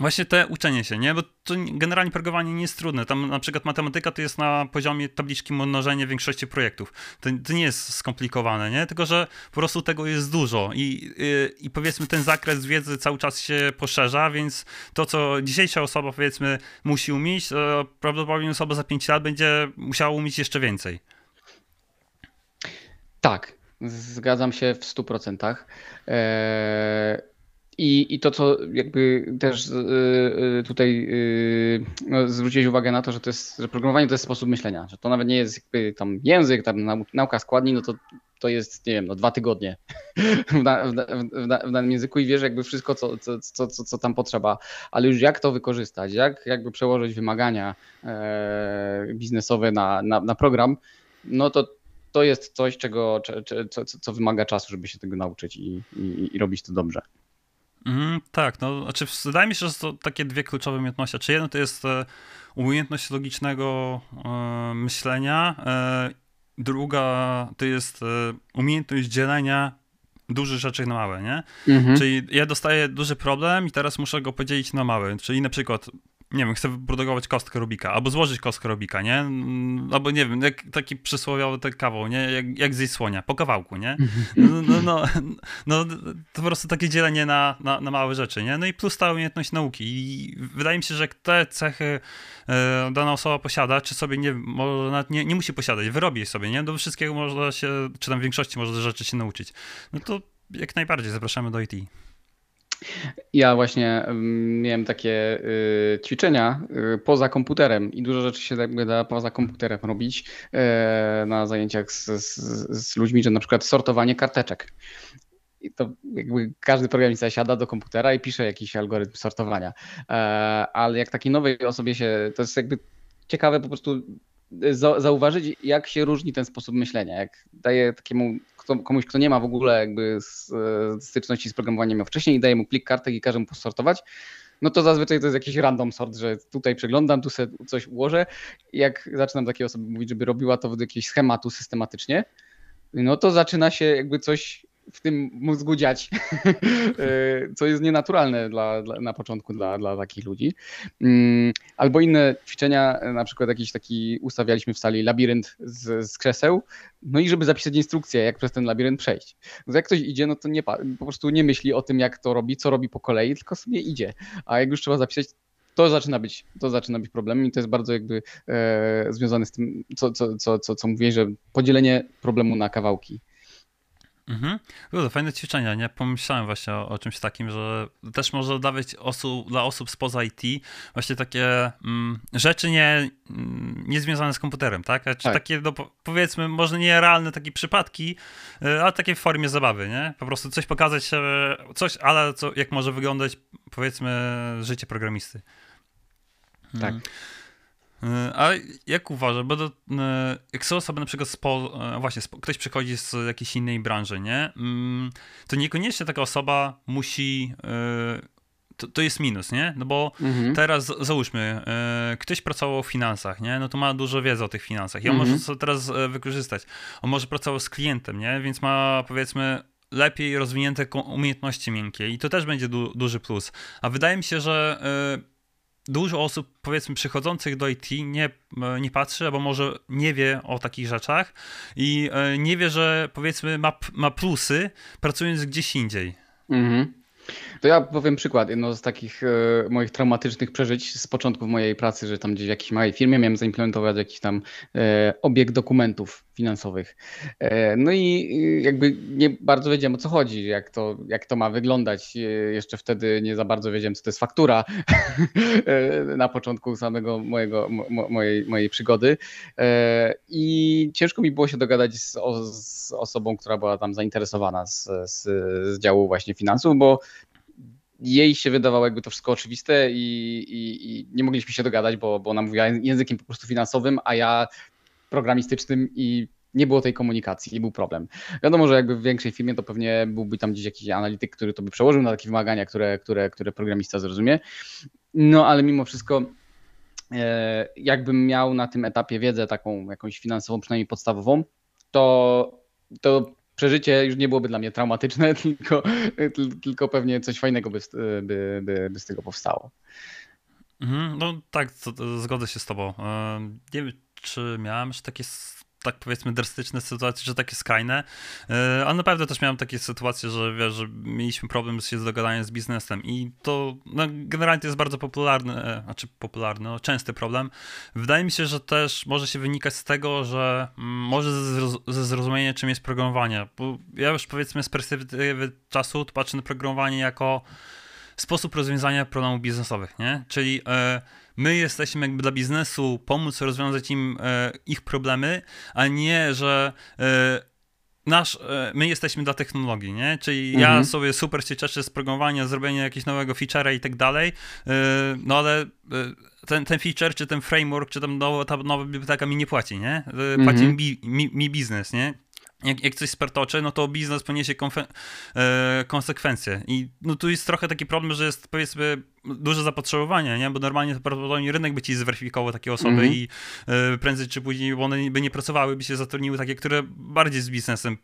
Właśnie te uczenie się, nie? Bo to generalnie programowanie nie jest trudne. Tam na przykład matematyka to jest na poziomie tabliczki mnożenia większości projektów. To, to nie jest skomplikowane, nie? Tylko, że po prostu tego jest dużo i, yy, i powiedzmy ten zakres wiedzy cały czas się poszerza, więc to, co dzisiejsza osoba powiedzmy musi umieć, prawdopodobnie osoba za 5 lat będzie musiała umieć jeszcze więcej. Tak, zgadzam się w 100%. Eee i, I to, co jakby też yy, tutaj yy, zwróciłeś uwagę na to, że to jest, że programowanie to jest sposób myślenia, że to nawet nie jest jakby tam język, tam nauka składni, no to, to jest, nie wiem, no dwa tygodnie w, w, w, w, danym języku i wiesz jakby wszystko, co, co, co, co, co tam potrzeba, ale już jak to wykorzystać, jak jakby przełożyć wymagania e, biznesowe na, na, na program, no to to jest coś, czego, co, co wymaga czasu, żeby się tego nauczyć i, i, i robić to dobrze. Mm, tak, no, znaczy wydaje mi się, że to takie dwie kluczowe umiejętności. Czy jedno to jest e, umiejętność logicznego e, myślenia, e, druga to jest umiejętność dzielenia dużych rzeczy na małe, nie? Mhm. Czyli ja dostaję duży problem i teraz muszę go podzielić na małe. Czyli na przykład nie wiem, chcę wyprodukować kostkę Rubika, albo złożyć kostkę Rubika, nie? Mm, albo nie wiem, jak, taki przysłowiowy ten kawał, nie? Jak, jak zjeść słonia, po kawałku, nie? No, no, no, no, to po prostu takie dzielenie na, na, na małe rzeczy, nie? No i plus ta umiejętność nauki i wydaje mi się, że te cechy e, dana osoba posiada, czy sobie nie, może nawet nie, nie musi posiadać, wyrobi sobie, nie? Do wszystkiego można się, czy tam w większości można rzeczy się nauczyć. No to jak najbardziej zapraszamy do IT. Ja właśnie miałem takie y, ćwiczenia y, poza komputerem i dużo rzeczy się da poza komputerem robić y, na zajęciach z, z, z, ludźmi, że na przykład sortowanie karteczek. I to jakby każdy programista siada do komputera i pisze jakiś algorytm sortowania. E, ale jak takiej nowej osobie się, to jest jakby ciekawe po prostu zauważyć, jak się różni ten sposób myślenia. Jak daje takiemu komuś, kto nie ma w ogóle jakby styczności z programowaniem wcześniej i daje mu plik kartek i każe mu posortować, no to zazwyczaj to jest jakiś random sort, że tutaj przeglądam, tu sobie coś ułożę. Jak zaczynam takiej osoby mówić, żeby robiła to według jakiegoś schematu systematycznie, no to zaczyna się jakby coś w tym mózgu dziać, e, co jest nienaturalne dla, dla, na początku dla, dla takich ludzi. Mm, albo inne ćwiczenia, na przykład jakiś taki ustawialiśmy w sali labirynt z, z krzeseł, no i żeby zapisać instrukcję, jak przez ten labirynt przejść. No jak ktoś idzie, no to nie, po prostu nie myśli o tym, jak to robi, co robi po kolei, tylko sobie idzie. A jak już trzeba zapisać, to zaczyna być, to zaczyna być problemem i to jest bardzo jakby e, związane z tym, co, co, co, co, co mówię, że podzielenie problemu na kawałki. Mhm. to fajne ćwiczenia, nie? Pomyślałem właśnie o, o, czymś takim, że też może dawać osób, dla osób spoza IT właśnie takie mm, rzeczy nie, mm, nie związane z komputerem, tak? Czy tak. takie, no, powiedzmy, może nie realne takie przypadki, y, ale takie w formie zabawy, nie? Po prostu coś pokazać, coś, ale co, jak może wyglądać, powiedzmy, życie programisty. Tak. Mm. E, a jak uważasz, to, e, jak są osoby na przykład, spo, e, właśnie ktoś przychodzi z jakiejś innej branży, nie? Mm, to niekoniecznie taka osoba musi to, to, jest minus, nie? No bo mhm. teraz załóżmy, ktoś pracował w finansach, nie? No to ma dużo wiedzy o tych finansach i on mhm. może to teraz wykorzystać. On może pracował z klientem, nie? Więc ma powiedzmy lepiej rozwinięte umiejętności miękkie i to też będzie du duży plus. A wydaje mi się, że dużo osób, powiedzmy, przychodzących do IT nie, e, nie patrzy, albo może nie wie o takich rzeczach i e, nie wie, że powiedzmy ma, ma plusy pracując gdzieś indziej. Mhm. To ja powiem przykład. Jedno z takich e, moich traumatycznych przeżyć z początków mojej pracy, że tam gdzieś w jakiejś małej firmie miałem zaimplementować jakiś tam e, obieg dokumentów finansowych. E, no i jakby nie bardzo wiedziałem o co chodzi, jak to, jak to ma wyglądać. E, jeszcze wtedy nie za bardzo wiedziałem, co to jest faktura e, na początku samego mojego, mo, mojej, mojej przygody. E, I ciężko mi było się dogadać z, z osobą, która była tam zainteresowana z, z, z działu właśnie finansów, bo jej się wydawało jakby to wszystko oczywiste i, i, i, nie mogliśmy się dogadać, bo, bo ona mówiła językiem po prostu finansowym, a ja programistycznym i nie było tej komunikacji i był problem. Wiadomo, że jakby w większej firmie to pewnie byłby tam gdzieś jakiś analityk, który to by przełożył na takie wymagania, które, które, które programista zrozumie. No ale mimo wszystko e, jakbym miał na tym etapie wiedzę taką jakąś finansową, przynajmniej podstawową, to, to przeżycie już nie byłoby dla mnie traumatyczne, tylko, tylko pewnie coś fajnego by, by, by, by z tego powstało. Mhm, no tak, zgodzę się z tobą. Nie wiem, czy miałem takie tak powiedzmy drastyczne sytuacje, że takie skrajne, e, ale naprawdę też miałem takie sytuacje, że wiesz, że mieliśmy problem się z dogadaniem z biznesem i to no, generalnie jest bardzo popularny, e, znaczy popularny, no, częsty problem. Wydaje mi się, że też może się wynikać z tego, że mm, może ze zrozumienia czym jest programowanie, bo ja już powiedzmy z perspektywy czasu patrzę na programowanie jako sposób rozwiązania problemów biznesowych, nie? Czyli e, my jesteśmy jakby dla biznesu pomóc rozwiązać im e, ich problemy, a nie, że e, nasz, e, my jesteśmy dla technologii, nie? Czyli mhm. ja sobie super się cieszę z programowania, zrobienia jakiegoś nowego feature'a i tak dalej, e, no ale e, ten, ten feature, czy ten framework, czy tam nowa, ta nowa biblioteka mi nie płaci, nie? Płaci mhm. mi, mi, mi biznes, nie? Jak, jak coś spartoczy, no to biznes poniesie e, konsekwencje. I no tu jest trochę taki problem, że jest powiedzmy duże zapotrzebowanie, nie? bo normalnie to prawdopodobnie rynek by ci zweryfikował takie osoby mm -hmm. i e, prędzej czy później one by nie pracowały, by się zatrudniły takie, które bardziej z biznesem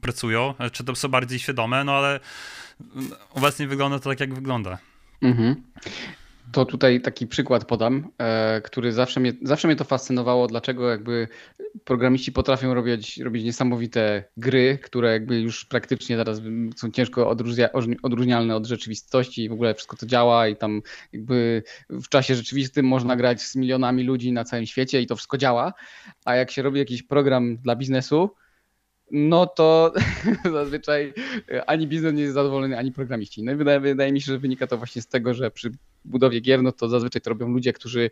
pracują, e, czy to są bardziej świadome, no ale obecnie wygląda to tak, jak wygląda. Mhm. To tutaj taki przykład podam, e, który zawsze mnie, zawsze mnie to fascynowało, dlaczego jakby programiści potrafią robić, robić niesamowite gry, które jakby już praktycznie zaraz są ciężko odróżnia, odróżnialne od rzeczywistości i w ogóle wszystko to działa i tam jakby w czasie rzeczywistym można grać z milionami ludzi na całym świecie i to wszystko działa, a jak się robi jakiś program dla biznesu, no to zazwyczaj ani biznes nie jest zadowolony, ani programiści. No i wydaje, wydaje, mi się, że wynika to właśnie z tego, że przy budowie gier, no to zazwyczaj to robią ludzie, którzy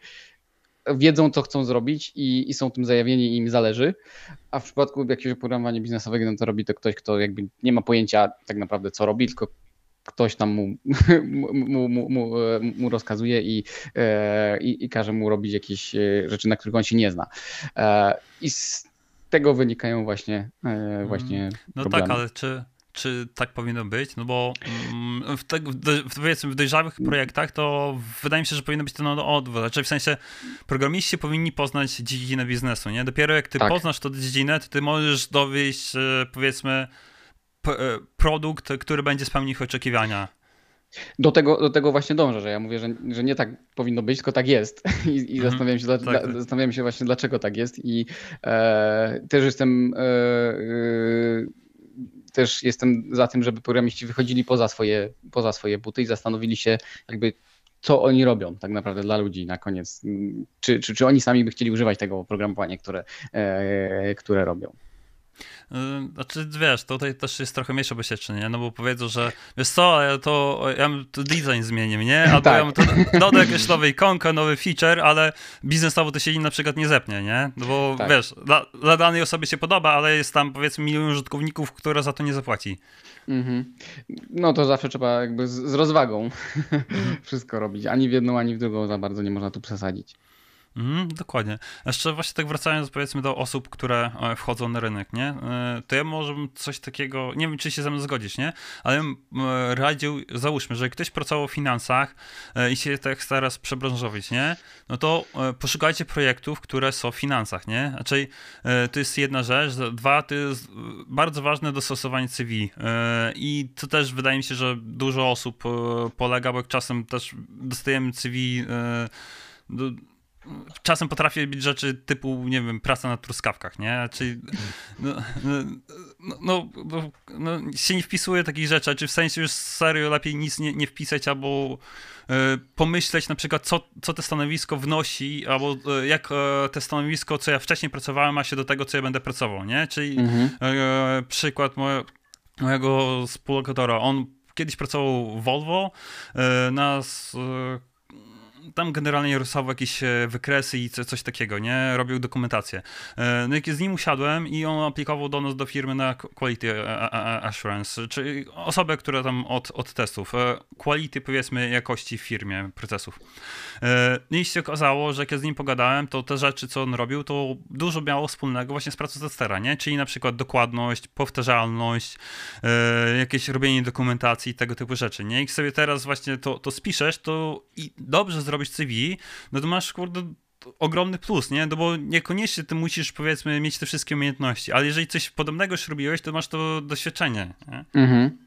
wiedzą, co chcą zrobić i, i są tym zajawieni i im zależy. A w przypadku jakiegoś oprogramowania biznesowego, no to robi to ktoś, kto jakby nie ma pojęcia tak naprawdę, co robi, tylko ktoś tam mu, mu, mu, mu, mu rozkazuje i, e, i, i każe mu robić jakieś e, rzeczy, na których on się nie zna. E, I z tego wynikają właśnie, właśnie No tak, problemy. tak, ale czy, czy tak powinno być? No bo mm, w, te, w, powiedzmy w dojrzałych projektach to wydaje mi się, że powinno być to na odwrót. Znaczy w sensie programiści powinni poznać dziedzinę biznesu, nie? Dopiero jak ty tak. poznasz tę dziedzinę, to ty możesz dowieść e, powiedzmy e, produkt, który będzie spełnił ich oczekiwania. Do tego, do tego właśnie dążę, że ja mówię, że, że nie tak powinno być, tylko tak jest. I, i mhm, zastanawiam, się, tak, dla, tak. zastanawiam się właśnie, dlaczego tak jest. I e, też jestem. E, e, też jestem za tym, żeby programiści wychodzili poza swoje, poza swoje buty i zastanowili się, jakby co oni robią tak naprawdę dla ludzi na koniec. Czy, czy, czy oni sami by chcieli używać tego oprogramowania, które, e, które robią. Y, znaczy, wiesz, tutaj też jest trochę mniejsze bezpieczne, nie? No bo powiedzą, że wiesz co, ja to, ja to design zmienię, nie? Albo tak. ja to dodam jakieś nowe ikonkę, nowy feature, ale biznesowo to się im na przykład nie zepnie, nie? No bo tak. wiesz, dla, dla, danej osoby się podoba, ale jest tam powiedzmy milion użytkowników, która za to nie zapłaci. Mhm. No to zawsze trzeba jakby z, z rozwagą mhm. wszystko robić. Ani w jedną, ani w drugą za bardzo nie można tu przesadzić. Mhm, dokładnie. Jeszcze właśnie tak wracając powiedzmy do osób, które e, wchodzą na rynek, nie? E, to ja może coś takiego, nie wiem czy się ze mną zgodzisz, nie? Ale e, radził, załóżmy, że ktoś pracował w finansach i się tak teraz przebranżowić, nie? No to poszukajcie projektów, które są w finansach, nie? Znaczy to jest jedna rzecz, dwa to jest bardzo ważne dostosowanie CV i to też wydaje mi się, że dużo osób polega, bo czasem też dostajemy CV do, czasem potrafi być rzeczy typu, nie wiem, praca na truskawkach, nie? Czyli no, no, no, no, no, się nie wpisuje takich rzeczy, czy w sensie już serio lepiej nic nie, nie wpisać, albo y, pomyśleć na przykład, co, co to stanowisko wnosi, albo y, jak y, te stanowisko, co ja wcześniej pracowałem, ma się do tego, co ja będę pracował, nie? Czyli mhm. przykład moje, mojego współlokatora, on kiedyś pracował w Volvo na tam generalnie rysował jakieś e, wykresy i coś takiego, nie? Robił dokumentację. E, no jak z nim usiadłem i on aplikował do nas do firmy na Quality Assurance, czyli osobę, która tam od, od testów, e, quality powiedzmy jakości w firmie procesów. No i się okazało, że jak ja z nim pogadałem, to te rzeczy, co on robił, to dużo miało wspólnego właśnie z pracą testera, nie? Czyli na przykład dokładność, powtarzalność, jakieś robienie dokumentacji, tego typu rzeczy, nie? I sobie teraz właśnie to, to spiszesz, to i dobrze zrobisz zrobić CV, no to masz, kurde, ogromny plus, nie? No bo niekoniecznie ty musisz, powiedzmy, mieć te wszystkie umiejętności, ale jeżeli coś podobnego już robiłeś, to masz to doświadczenie, nie? Mhm.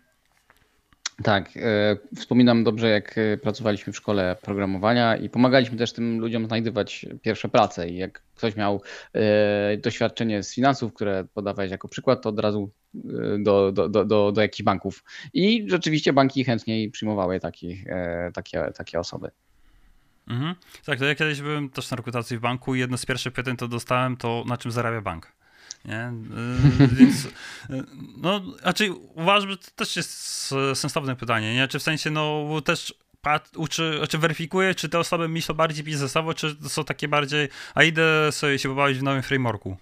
Tak, e, wspominam dobrze, jak e, pracowaliśmy w szkole programowania i pomagaliśmy też tym ludziom znajdywać pierwsze prace. I jak ktoś miał e, doświadczenie z finansów, które podawałeś jako przykład, to od razu do, do, do, do, do jakichś banków. I rzeczywiście banki chętniej przyjmowały takich, takie, takie osoby. Mhm. Tak, to ja kiedyś byłem też na rekrutacji w banku i jedno z pierwszych pytań to dostałem to, na czym zarabia bank. Nie? Y, więc, y, no, znaczy uważam, że to też jest sensowne pytanie, nie? Czy w sensie, no, też uczy, znaczy weryfikuje, czy te osoby myślą bardziej biznesowo, czy są takie bardziej, a idę sobie się pobawić w nowym frameworku.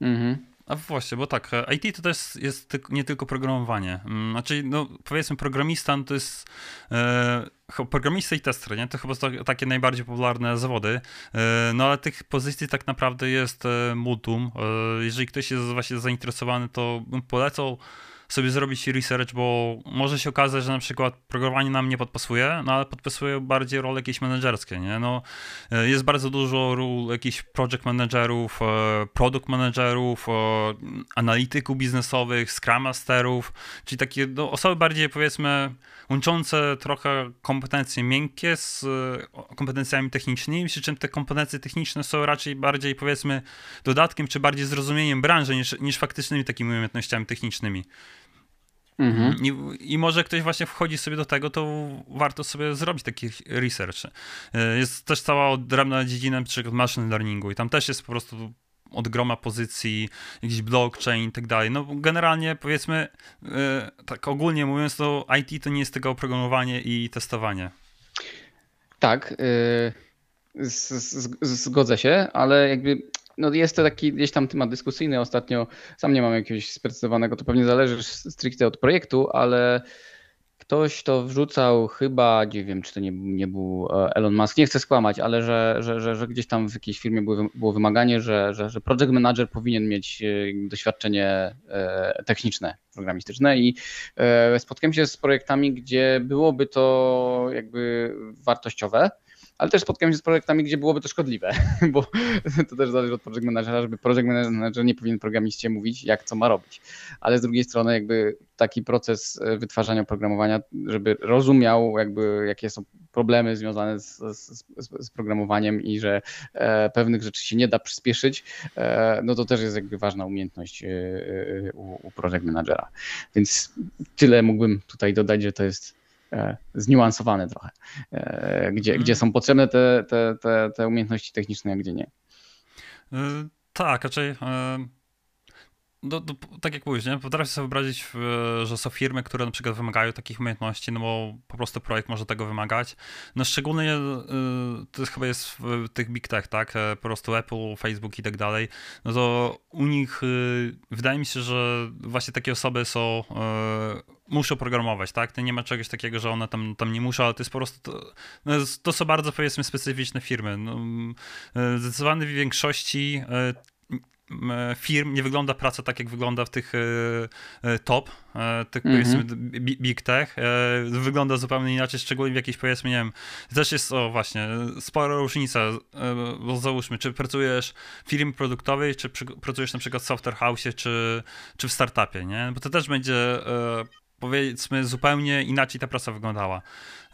Mhm. A właśnie, bo tak, e, IT to też jest nie tylko programowanie. Mm, znaczy, no powiedzmy, programista to jest e, programista i tester, nie? To chyba są takie najbardziej popularne zawody. E, no ale tych pozycji tak naprawdę jest e, multum. Jeżeli ktoś jest właśnie zainteresowany, to bym polecał sobie zrobić research, bo może się okazać, że na przykład programowanie nam nie podpasuje, no ale podpasuje bardziej role jakieś menedżerskie, nie? No, e, jest bardzo dużo ról jakichś project managerów, e, product managerów, e, analityków biznesowych, scrum masterów, czyli takie no, osoby bardziej powiedzmy łączące trochę kompetencje miękkie z kompetencjami technicznymi, przy czym te kompetencje techniczne są raczej bardziej powiedzmy dodatkiem czy bardziej zrozumieniem branży niż, niż faktycznymi takimi umiejętnościami technicznymi. Mhm. I, I, może ktoś właśnie wchodzi sobie do tego, to warto sobie zrobić taki research. E, jest też cała odrębna dziedzina przykład machine learningu i tam też jest po prostu od groma pozycji, jakiś blockchain i tak dalej. No generalnie powiedzmy, e, tak ogólnie mówiąc, to IT to nie jest tylko oprogramowanie i testowanie. Tak, yy, zgodzę się, ale jakby no jest to taki gdzieś tam temat dyskusyjny ostatnio. Sam nie mam jakiegoś sprecyzowanego, to pewnie zależy stricte od projektu, ale ktoś to wrzucał chyba, nie wiem, czy to nie, nie był e, Elon Musk, nie chcę skłamać, ale że, że, że, że gdzieś tam w jakiejś firmie było, było wymaganie, że, że, że project manager powinien mieć e, doświadczenie e, techniczne, programistyczne i spotkałem się z projektami, gdzie byłoby to jakby wartościowe, ale też spotkałem się z projektami, gdzie byłoby to szkodliwe, bo to też zależy od project managera, żeby project manager nie powinien programiście mówić, jak co ma robić. Ale z drugiej strony jakby taki proces e, wytwarzania oprogramowania, żeby rozumiał jakby jakie są problemy związane z, z, z programowaniem i że e, pewnych rzeczy się nie da przyspieszyć, e, no to też jest jakby ważna umiejętność e, e u, u project managera. Więc tyle mógłbym tutaj dodać, że to jest zniuansowane trochę, e, gdzie, gdzie mhm. są potrzebne te, te, te, te umiejętności techniczne, a gdzie nie. E, tak, raczej do, tak jak mówisz, nie? potrafię sobie wyobrazić, że są firmy, które na przykład wymagają takich umiejętności, no bo po prostu projekt może tego wymagać. No szczególnie to chyba jest w tych big tech, tak? Po prostu Apple, Facebook i tak dalej. No to u nich wydaje mi się, że właśnie takie osoby są muszą programować, tak? To nie ma czegoś takiego, że one tam, tam nie muszą, ale to jest po prostu, to, no, to są bardzo powiedzmy specyficzne firmy. No, e, zdecydowanie w większości e, firm nie wygląda praca tak, jak wygląda w tych e, top, tych mm -hmm. powiedzmy big tech. Wygląda zupełnie inaczej, szczególnie w jakiejś powiedzmy, nie wiem, też jest, o właśnie, spora różnica, bo załóżmy, czy pracujesz w firmie produktowej, czy pracujesz na przykład w software house, czy, czy w startupie, nie? Bo to też będzie powiedzmy zupełnie inaczej ta praca wyglądała.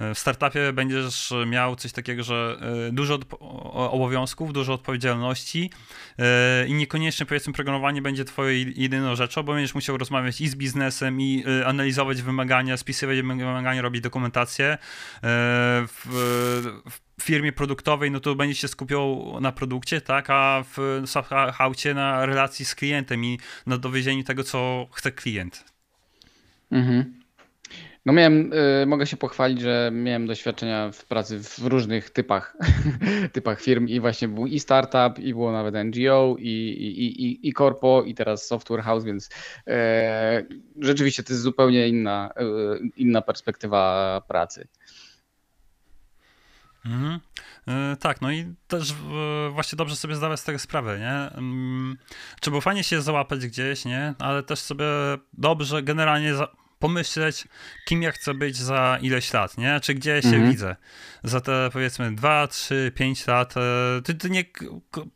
E, w startupie będziesz miał coś takiego, że e, dużo obowiązków, dużo odpowiedzialności e, i niekoniecznie powiedzmy programowanie będzie twoją jedyną rzeczą, bo będziesz musiał rozmawiać i z biznesem, i analizować wymagania, spisywać wymagania, robić dokumentację. W, w firmie produktowej, no to będziesz się skupiał na produkcie, tak, a w softhouse na relacji z klientem i na dowiezieniu tego, co chce klient. Mhm. No miałem, y, mogę się pochwalić, że miałem doświadczenia w pracy w różnych typach, typach firm i właśnie był i startup, i było nawet NGO, i, i, i, i corpo, i teraz software house, więc e, rzeczywiście to jest zupełnie inna, e, inna perspektywa pracy. Mhm. E, tak, no i też e, właśnie dobrze sobie zdawać z tego sprawę, nie? Mm, trzeba fajnie się załapać gdzieś, nie? Ale też sobie dobrze generalnie pomyśleć, kim ja chcę być za ileś lat, nie? Czy gdzie się mhm. widzę. Za te powiedzmy 2, 3, 5 lat. E, to, to, nie,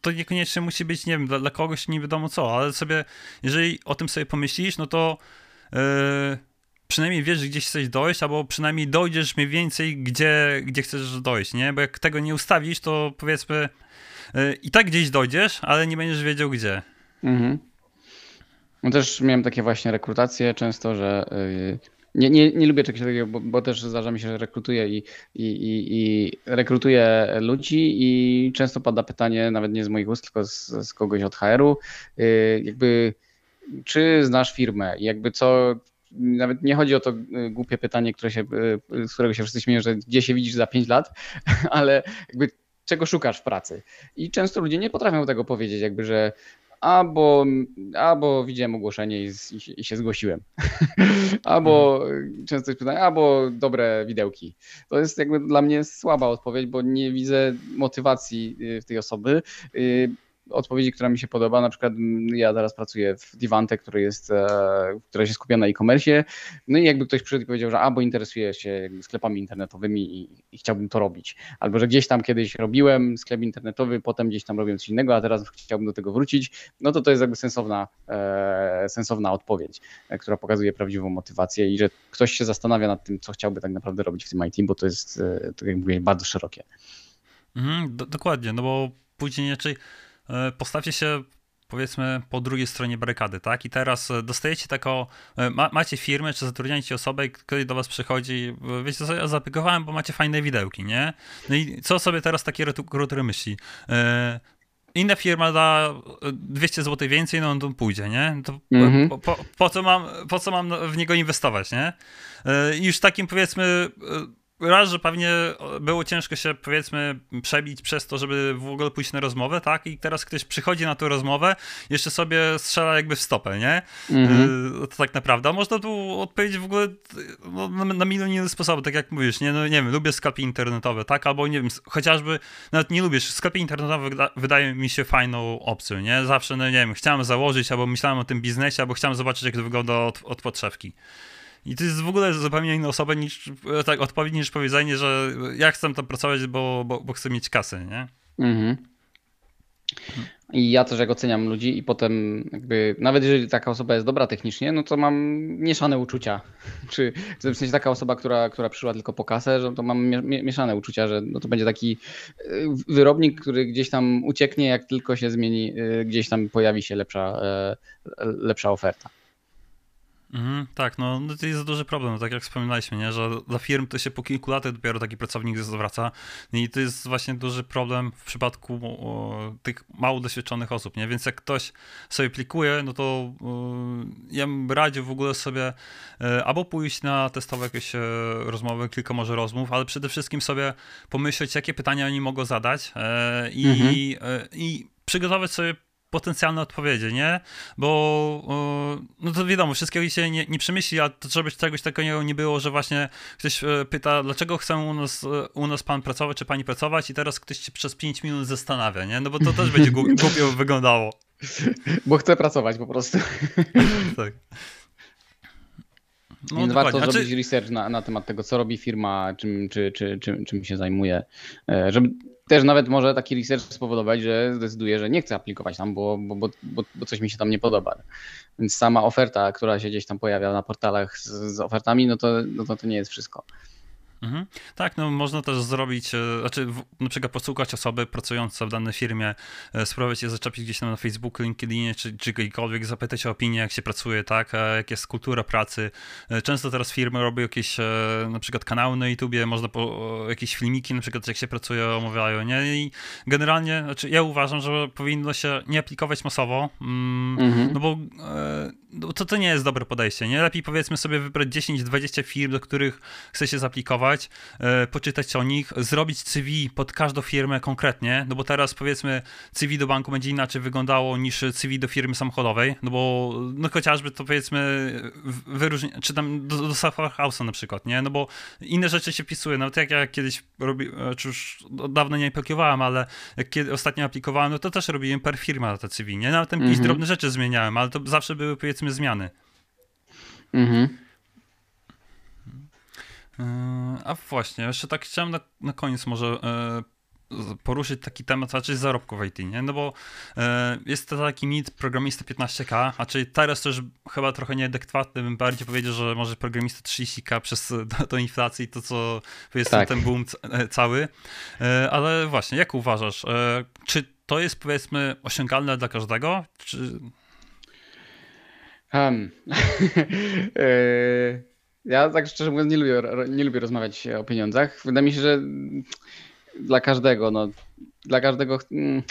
to niekoniecznie musi być, nie wiem, dla, dla, kogoś nie wiadomo co, ale sobie, jeżeli o tym sobie pomyślisz, no to yy, przynajmniej wiesz, gdzieś chcesz dojść, albo przynajmniej dojdziesz mniej więcej, gdzie, gdzie chcesz dojść, nie? Bo jak tego nie ustawisz, to powiedzmy yy, i tak gdzieś dojdziesz, ale nie będziesz wiedział gdzie. Mhm. No też miałem takie właśnie rekrutacje często, że y, nie, nie, nie lubię czegoś takiego, bo, bo, też zdarza mi się, że rekrutuję i, i, i, i rekrutuję ludzi i często pada pytanie, nawet nie z moich ust, tylko z, z kogoś od HR-u, y, jakby czy znasz firmę jakby co, nawet nie chodzi o to y, głupie pytanie, które się, z którego się wszyscy śmieją, że gdzie się widzisz za 5 lat, ale jakby czego szukasz w pracy. I często ludzie nie potrafią tego powiedzieć, jakby, że albo, albo widziałem ogłoszenie i, i, i się zgłosiłem. albo mhm. często pytają, albo dobre widełki. To jest jakby dla mnie słaba odpowiedź, bo nie widzę motywacji y, w tej osoby. Odpowiedzi, która mi się podoba. Na przykład mm, ja teraz pracuję w Divante, który jest, e, która się skupia na e-commerce. No i jakby ktoś przyszedł i powiedział, że albo interesuje się sklepami internetowymi i, i, chciałbym to robić, albo że gdzieś tam kiedyś robiłem sklep internetowy, potem gdzieś tam robiłem coś innego, a teraz chciałbym do tego wrócić, no to to jest jakby sensowna, e, sensowna odpowiedź, e, która pokazuje prawdziwą motywację i że ktoś się zastanawia nad tym, co chciałby tak naprawdę robić w tym IT, bo to jest, e, tak jak mówię, bardzo szerokie. Mhm, do, dokładnie, no bo później raczej E, postawcie się powiedzmy po drugiej stronie barykady, tak? I teraz e, dostajecie taką, e, ma, macie firmę, czy zatrudniacie osobę, która do was przychodzi, wiecie co, ja zaaplikowałem, bo macie fajne widełki, nie? No i co sobie teraz takie rekrutery myśli? inna firma da 200 zł więcej, no on tu pójdzie, nie? To mhm. po, po, po, co mam, po co mam w niego inwestować, nie? I już takim powiedzmy raz, że pewnie było ciężko się powiedzmy przebić przez to, żeby w ogóle pójść na rozmowę, tak? I teraz ktoś przychodzi na tę rozmowę, jeszcze sobie strzela jakby w stopę, nie? Mm-hmm. To tak naprawdę. A można tu odpowiedzieć w ogóle no, na, na milion innych sposobów, tak jak mówisz, nie? No nie wiem, lubię sklepy internetowe, tak? Albo nie wiem, chociażby nawet nie lubisz, sklepy internetowe wyda- wydaje mi się fajną opcją, nie? Zawsze, no nie wiem, chciałem założyć, albo myślałem o tym biznesie, albo chciałem zobaczyć, jak to wygląda od, od podszewki. I to jest w ogóle zupełnie inna osoba niż tak, odpowiedź niż powiedzenie, że ja chcę tam pracować, bo, bo, bo chcę mieć kasę, nie? Mhm. I ja też jak oceniam ludzi i potem jakby, nawet jeżeli taka osoba jest dobra technicznie, no to mam mieszane uczucia. Czy, w sensie taka osoba, która, która przyszła tylko po kasę, że to mam mieszane uczucia, że no to będzie taki y, wyrobnik, który gdzieś tam ucieknie, jak tylko się zmieni, y, gdzieś tam pojawi się lepsza, y, lepsza oferta. Mhm, tak, no, no to jest duży problem, tak jak wspominaliśmy, nie? że dla firm to się po kilku latach dopiero taki pracownik zwraca i to jest właśnie duży problem w przypadku o, tych mało doświadczonych osób, nie? więc jak ktoś sobie plikuje, no to o, ja bym radził w ogóle sobie e, albo pójść na testowe jakieś e, rozmowy, kilka może rozmów, ale przede wszystkim sobie pomyśleć, jakie pytania oni mogą zadać e, i, mhm. i przygotować sobie potencjalne odpowiedzi, nie? Bo no to wiadomo, wszystkiego się nie, nie przemyśli, a to żeby czegoś takiego nie było, że właśnie ktoś e, pyta, dlaczego chce u nas, u nas pan pracować, czy pani pracować i teraz ktoś się przez 5 minut zastanawia, nie? No bo to też będzie głupio wyglądało. Bo chce pracować po prostu. tak. No, Więc warto znaczy... zrobić research na, na temat tego, co robi firma, czym, czy, czy, czym, czym się zajmuje, e, żeby też nawet może taki research spowodować, że zdecyduję, że nie chcę aplikować tam, bo, bo, bo, bo, coś mi się tam nie podoba. Więc sama oferta, która się gdzieś tam pojawia na portalach z, z ofertami, no to, no to to nie jest wszystko. Mhm. Tak, no można też zrobić, e, znaczy na przykład posłuchać osoby pracujące w danej firmie, e, spróbować je zaczepić gdzieś tam na Facebooku, LinkedInie czy, czy gdziekolwiek, zapytać o opinię, jak się pracuje, tak, jak jest kultura pracy. E, często teraz firmy robią jakieś na przykład kanały na YouTubie, można po, jakieś filmiki, na przykład jak się pracuje, omawiają, nie? I generalnie, znaczy ja uważam, że powinno się nie aplikować masowo, mm, mhm. no bo no to, to nie jest dobre podejście, nie? Lepiej powiedzmy sobie wybrać 10-20 firm, do których chce się zaaplikować, e, poczytać o nich, zrobić CV pod każdą firmę konkretnie, no bo teraz powiedzmy CV do banku będzie inaczej wyglądało niż CV do firmy samochodowej, no bo no chociażby to powiedzmy wyróżnić, czy tam do, do House'a na przykład, nie? No bo inne rzeczy się wpisuje, nawet jak ja kiedyś robi, e, czy już od dawna nie aplikowałem, ale jak kiedy ostatnio aplikowałem, no to też robiłem per firma te CV, nie? Nawet tam jakieś mhm. drobne rzeczy zmieniałem, ale to zawsze były powiedzmy powiedzmy zmiany. Mhm. E, a właśnie, jeszcze tak chciałem na, na koniec może e, poruszyć taki temat raczej zarobków w IT, nie? No bo e, jest to taki mit programista 15k, a czyli teraz też chyba trochę nieadekwatny, bym bardziej powiedział, że może programista 30k przez tą inflację i to, co jest tak. ten boom cały. ale właśnie, jak uważasz, czy to jest powiedzmy osiągalne dla każdego, czy Um. ja tak szczerze mówiąc nie lubię, nie lubię rozmawiać o pieniądzach. Wydaje mi się, że dla każdego, no dla każdego, mm,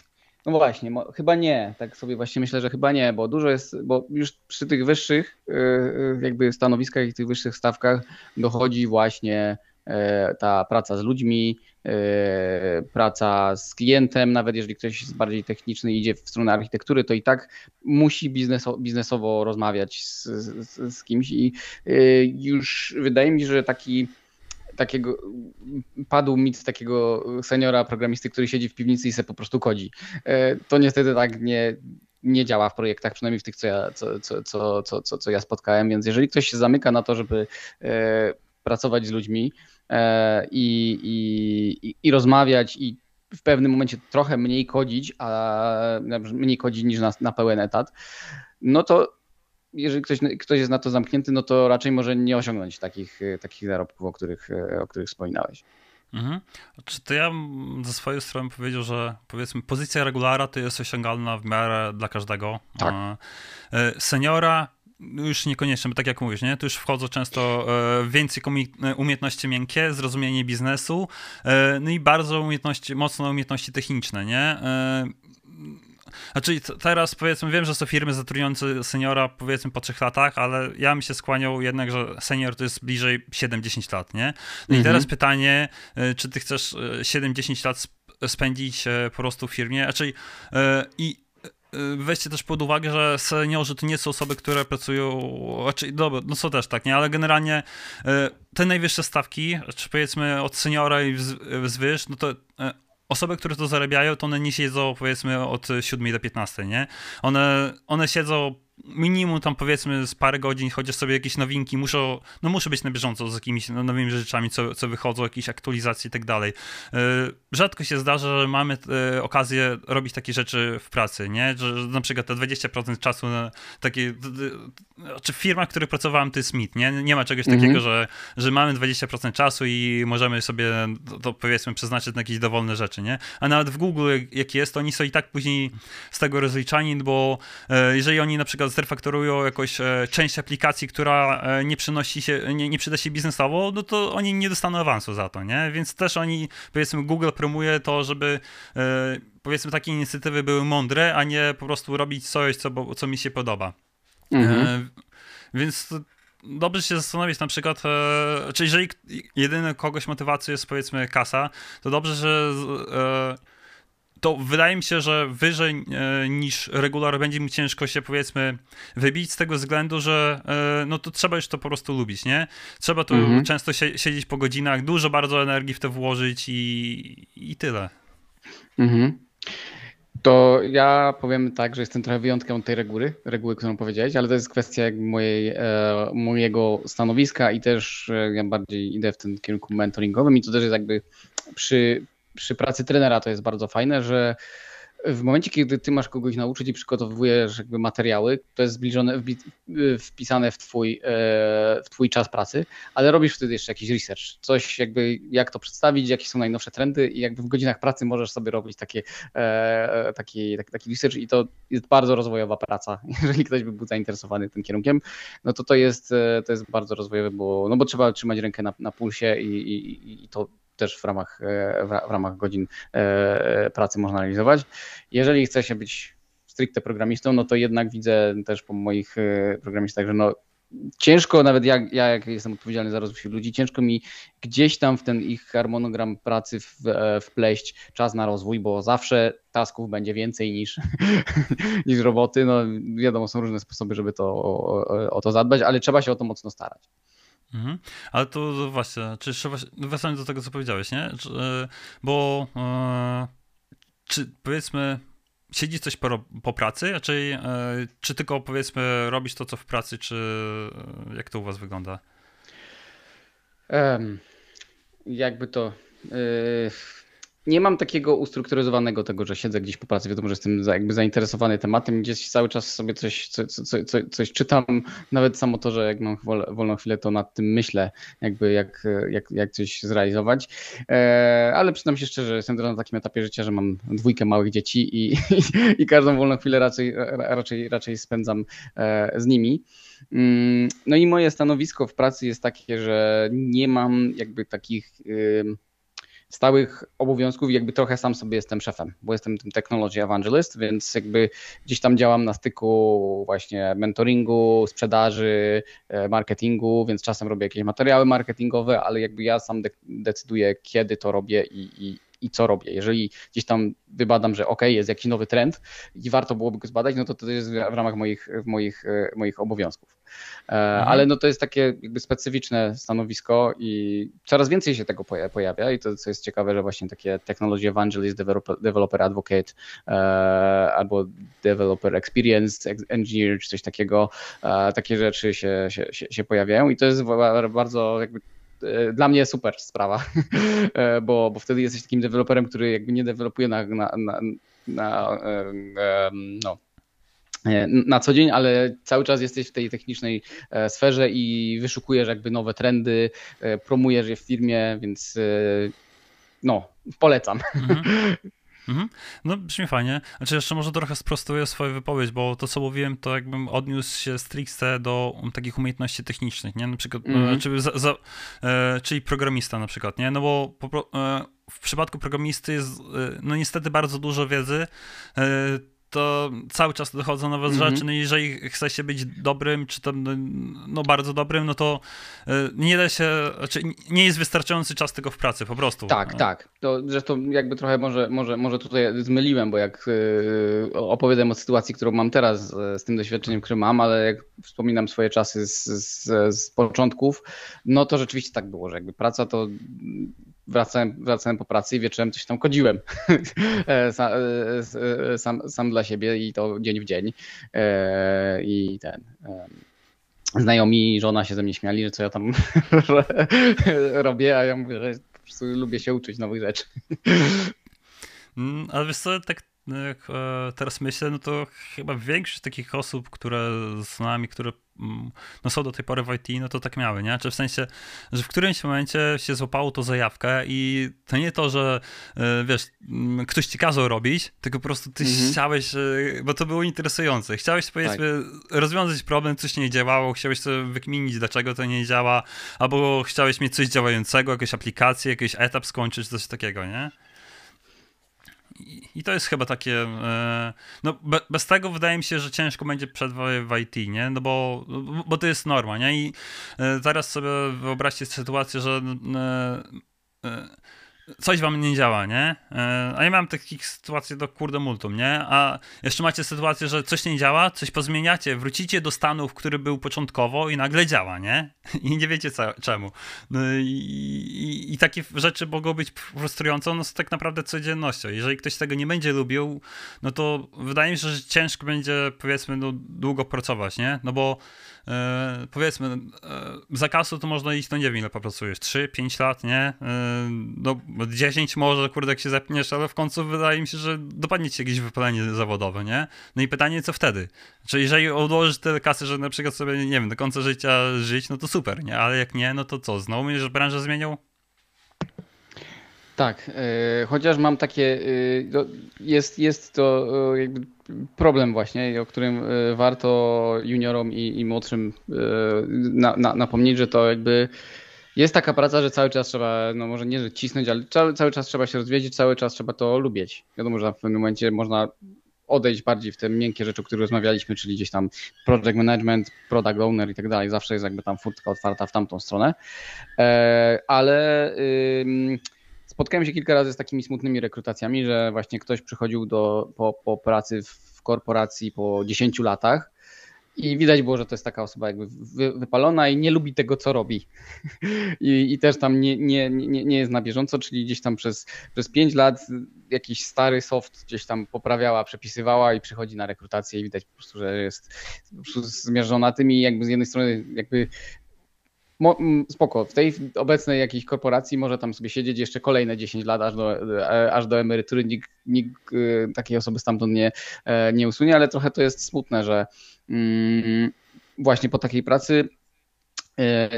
no właśnie, chyba nie, tak sobie właśnie myślę, że chyba nie, bo dużo jest, bo już przy tych wyższych y, y, jakby stanowiskach i tych wyższych stawkach dochodzi właśnie e, ta praca z ludźmi, E, praca z klientem, nawet jeżeli ktoś jest bardziej techniczny idzie w stronę architektury, to i tak musi bizneso, biznesowo rozmawiać z, z, z kimś i e, już wydaje mi się, że taki takiego, padł mit takiego seniora programisty, który siedzi w piwnicy i se po prostu kodzi. E, to niestety tak nie, nie działa w projektach, przynajmniej w tych, co ja, co, co, co, co, co ja spotkałem, więc jeżeli ktoś się zamyka na to, żeby pracować z ludźmi, E, i, i, i rozmawiać i w pewnym momencie trochę mniej kodzić, a mniej kodzić niż na, na pełen etat, no to jeżeli ktoś, ktoś jest na to zamknięty, no to raczej może nie osiągnąć takich, takich zarobków, o których, o których wspominałeś. Mhm. Czy to ja ze swojej strony powiedział, że powiedzmy pozycja regulara to jest osiągalna w miarę dla każdego. Tak. E, seniora już niekoniecznie, bo tak jak mówisz, nie? tu już wchodzą często e, więcej e, umiejętności miękkie, zrozumienie biznesu, e, no i bardzo umiejętności, mocno umiejętności techniczne, nie? Znaczy teraz powiedzmy, wiem, że są firmy zatrudniające seniora powiedzmy po trzech latach, ale ja bym się skłaniał jednak, że senior to jest bliżej 7-10 lat, nie? No mhm. i teraz pytanie, czy ty chcesz 7-10 lat spędzić po prostu w firmie, znaczy i weźcie też pod uwagę, że seniorzy to nie są osoby, które pracują, znaczy, dobra, no są też tak, nie, ale generalnie y, te najwyższe stawki, czy powiedzmy od seniora i wzwyż, no to y, osoby, które to zarabiają, to one nie siedzą powiedzmy od 7 do 15, nie? One, one siedzą minimum tam powiedzmy z parę godzin, chociaż sobie jakieś nowinki muszą, no muszę być na bieżąco z jakimiś nowymi rzeczami, co, co wychodzą, jakieś aktualizacje i tak dalej. E, rzadko się zdarza, że mamy e, okazję robić takie rzeczy w pracy, nie? Że na przykład te 20% czasu na takie, czy w firmach, w których pracowałem, to jest mit, nie? Nie ma czegoś mhm. takiego, że, że mamy 20% czasu i możemy sobie to powiedzmy przeznaczyć na jakieś dowolne rzeczy, nie? A nawet w Google, jak jest, to oni są i tak później z tego rozliczani, bo e, jeżeli oni na przykład zrefaktorują jakoś e, część aplikacji, która e, nie przynosi się, nie, nie przyda się biznesowo, no to oni nie dostaną awansu za to, nie? Więc też oni, powiedzmy, Google promuje to, żeby e, powiedzmy takie inicjatywy były mądre, a nie po prostu robić coś, co, co mi się podoba. Mhm. Więc dobrze się zastanowić na przykład, e, czy jeżeli jedyny kogoś motywacją jest powiedzmy kasa, to dobrze, że e, to wydaje mi się, że wyżej e, niż regular będzie mi ciężko się powiedzmy wybić z tego względu, że e, no to trzeba już to po prostu lubić, nie? Trzeba tu mhm. często siedzieć po godzinach, dużo bardzo energii w to włożyć i, i tyle. Mhm. To ja powiem tak, że jestem trochę wyjątkiem od tej reguły, reguły, którą powiedziałeś, ale to jest kwestia mojej, e, mojego stanowiska i też ja bardziej idę w tym kierunku mentoringowym i to też jest jakby przy przy pracy trenera to jest bardzo fajne, że w momencie, kiedy ty masz kogoś nauczyć i przygotowujesz jakby materiały, to jest zbliżone, wpisane w twój, e, w twój czas pracy, ale robisz wtedy jeszcze jakiś research, coś jakby jak to przedstawić, jakie są najnowsze trendy i jakby w godzinach pracy możesz sobie robić takie, e, taki, taki, taki research i to jest bardzo rozwojowa praca. Jeżeli ktoś by był zainteresowany tym kierunkiem, no to to jest, e, to jest bardzo rozwojowe, bo, no bo trzeba trzymać rękę na, na pulsie i, i, i to też w ramach, e, w ramach godzin e, pracy można realizować. Jeżeli chce się być stricte programistą, no to jednak widzę też po moich e, programistach, że no ciężko, nawet ja, ja jak jestem odpowiedzialny za rozwój ludzi, ciężko mi gdzieś tam w ten ich harmonogram pracy wpleść czas na rozwój, bo zawsze tasków będzie więcej niż, niż roboty. No wiadomo, są różne sposoby, żeby to, o, o to zadbać, ale trzeba się o to mocno starać. Mhm. Ale to właśnie, czy jeszcze wracając do tego, co powiedziałeś, nie? Bo e, czy powiedzmy, siedzi coś po, po pracy, raczej, e, czy tylko powiedzmy robisz to, co w pracy, czy e, jak to u was wygląda? Um, jakby to... Yy nie mam takiego ustrukturyzowanego tego, że siedzę gdzieś po pracy, wiadomo, że jestem jakby zainteresowany tematem, gdzieś cały czas sobie coś, coś, coś, coś czytam, nawet samo to, że jak mam wolną chwilę, to nad tym myślę, jakby jak, jak, jak coś zrealizować, e, ale przyznam się szczerze, jestem na takim etapie życia, że mam dwójkę małych dzieci i, i, i każdą wolną chwilę raczej, raczej, raczej spędzam e, z nimi. Mm, no i moje stanowisko w pracy jest takie, że nie mam jakby takich stałych obowiązków, jakby trochę sam sobie jestem szefem, bo jestem tym technology evangelist, więc jakby gdzieś tam działam na styku właśnie mentoringu, sprzedaży, e, marketingu, więc czasem robię jakieś materiały marketingowe, ale jakby ja sam de decyduję, kiedy to robię i, i, i co robię. Jeżeli gdzieś tam wybadam, że ok, jest jakiś nowy trend i warto byłoby go zbadać, no to to jest w ramach moich, moich, e, moich obowiązków. E, mhm. Ale no to jest takie jakby specyficzne stanowisko i coraz więcej się tego pojawia i to co jest ciekawe, że właśnie takie technology evangelist, developer, advocate e, albo developer experience engineer czy coś takiego, takie rzeczy się, się, się, pojawiają i to jest bardzo jakby dla mnie super sprawa, e, bo, bo wtedy jesteś takim deweloperem, który jakby nie dewelopuje na, na, na, na e, no, na co dzień, ale cały czas jesteś w tej technicznej sferze i wyszukujesz jakby nowe trendy, promujesz je w firmie, więc no, polecam. Mhm. Mhm. No brzmi fajnie. Znaczy jeszcze może trochę sprostuję swoją wypowiedź, bo to co mówiłem, to jakbym odniósł się stricte do takich umiejętności technicznych, nie? Na przykład, mhm. czy, za, za, e, czyli programista na przykład, nie? No bo po, e, w przypadku programisty jest e, no niestety bardzo dużo wiedzy, e, to cały czas dochodzą nowe mm -hmm. rzeczy. No jeżeli chce się być dobrym, czy tam no, no bardzo dobrym, no to y, nie da się, znaczy nie jest wystarczający czas tego w pracy, po prostu. Tak, no. tak. To zresztą jakby trochę może, może, może tutaj zmyliłem, bo jak yy, opowiadam o sytuacji, którą mam teraz z tym doświadczeniem, które mam, ale jak wspominam swoje czasy z, z, z początków, no to rzeczywiście tak było, że jakby praca to wracałem, wracałem po pracy i wieczorem coś tam kodziłem sam, e, sam, sam, dla siebie i to dzień w dzień. E, I ten. Znajomi żona się ze mnie śmiali, że co ja tam robię, a ja mówię, że po prostu lubię się uczyć nowych rzeczy. Mm, ale wiesz co, tak jak teraz myślę, no to chyba większość takich osób, które z nami, które Mm, no są do tej pory w IT, no to tak miały, nie? Czy w sensie, że w którymś momencie się złapało to zajawkę i to nie to, że e, wiesz, mm, ktoś ci kazał robić, tylko po prostu ty mhm. chciałeś, e, bo to było interesujące. Chciałeś powiedzmy tak. rozwiązać problem, coś nie działało, chciałeś sobie wykminić, dlaczego to nie działa, albo chciałeś mieć coś działającego, jakąś aplikację, jakiś etap skończyć, coś takiego, nie? I to jest chyba takie. E, no, bez tego wydaje mi się, że ciężko będzie przetrwać w IT, nie? No bo, bo to jest norma, nie? I e, zaraz sobie wyobraźcie sytuację, że e, coś wam nie działa, nie? E, a ja mam takich sytuacji do kurde multum, nie? A jeszcze macie sytuację, że coś nie działa, coś pozmieniacie, wrócicie do stanu, w który był początkowo i nagle działa, nie? I nie wiecie co, czemu. No i, i, i, takie rzeczy mogą być frustrujące, no są tak naprawdę codziennością. Jeżeli ktoś tego nie będzie lubił, no to wydaje mi się, że ciężko będzie, powiedzmy, no, długo pracować, nie? No bo e, powiedzmy, e, to można iść, no nie wiem ile popracujesz, 3-5 lat, nie? E, no bo 10 może, kurde, jak się zepniesz, ale w końcu wydaje mi się, że dopadnie ci jakieś wypalenie zawodowe, nie? No i pytanie, co wtedy? Czy jeżeli odłożysz tyle kasy, że na przykład sobie, nie wiem, do końca życia żyć, no to super, nie? Ale jak nie, no to co, znowu będziesz branżę zmieniał? Tak, yy, chociaż mam takie, yy, jest, jest to jakby problem właśnie, o którym warto juniorom i, i młodszym na, na, napomnieć, że to jakby jest taka praca, że cały czas trzeba, no może nie że cisnąć, ale cały, cały czas trzeba się rozwiedzić, cały czas trzeba to lubić. Wiadomo, że w pewnym momencie można odejść bardziej w te miękkie rzeczy, o których rozmawialiśmy, czyli gdzieś tam project management, product owner i tak dalej. Zawsze jest jakby tam furtka otwarta w tamtą stronę. Ale spotkałem się kilka razy z takimi smutnymi rekrutacjami, że właśnie ktoś przychodził do, po, po pracy w korporacji po 10 latach i widać było, że to jest taka osoba jakby wypalona i nie lubi tego, co robi. I, i też tam nie, nie, nie, nie jest na bieżąco, czyli gdzieś tam przez, przez 5 lat jakiś stary soft gdzieś tam poprawiała, przepisywała i przychodzi na rekrutację i widać po prostu, że jest zmierzona tym i jakby z jednej strony jakby spoko, w tej obecnej jakiejś korporacji może tam sobie siedzieć jeszcze kolejne 10 lat aż do, e, aż do emerytury, nikt, nikt e, takiej osoby stamtąd nie, e, nie usunie, ale trochę to jest smutne, że mm, właśnie po takiej pracy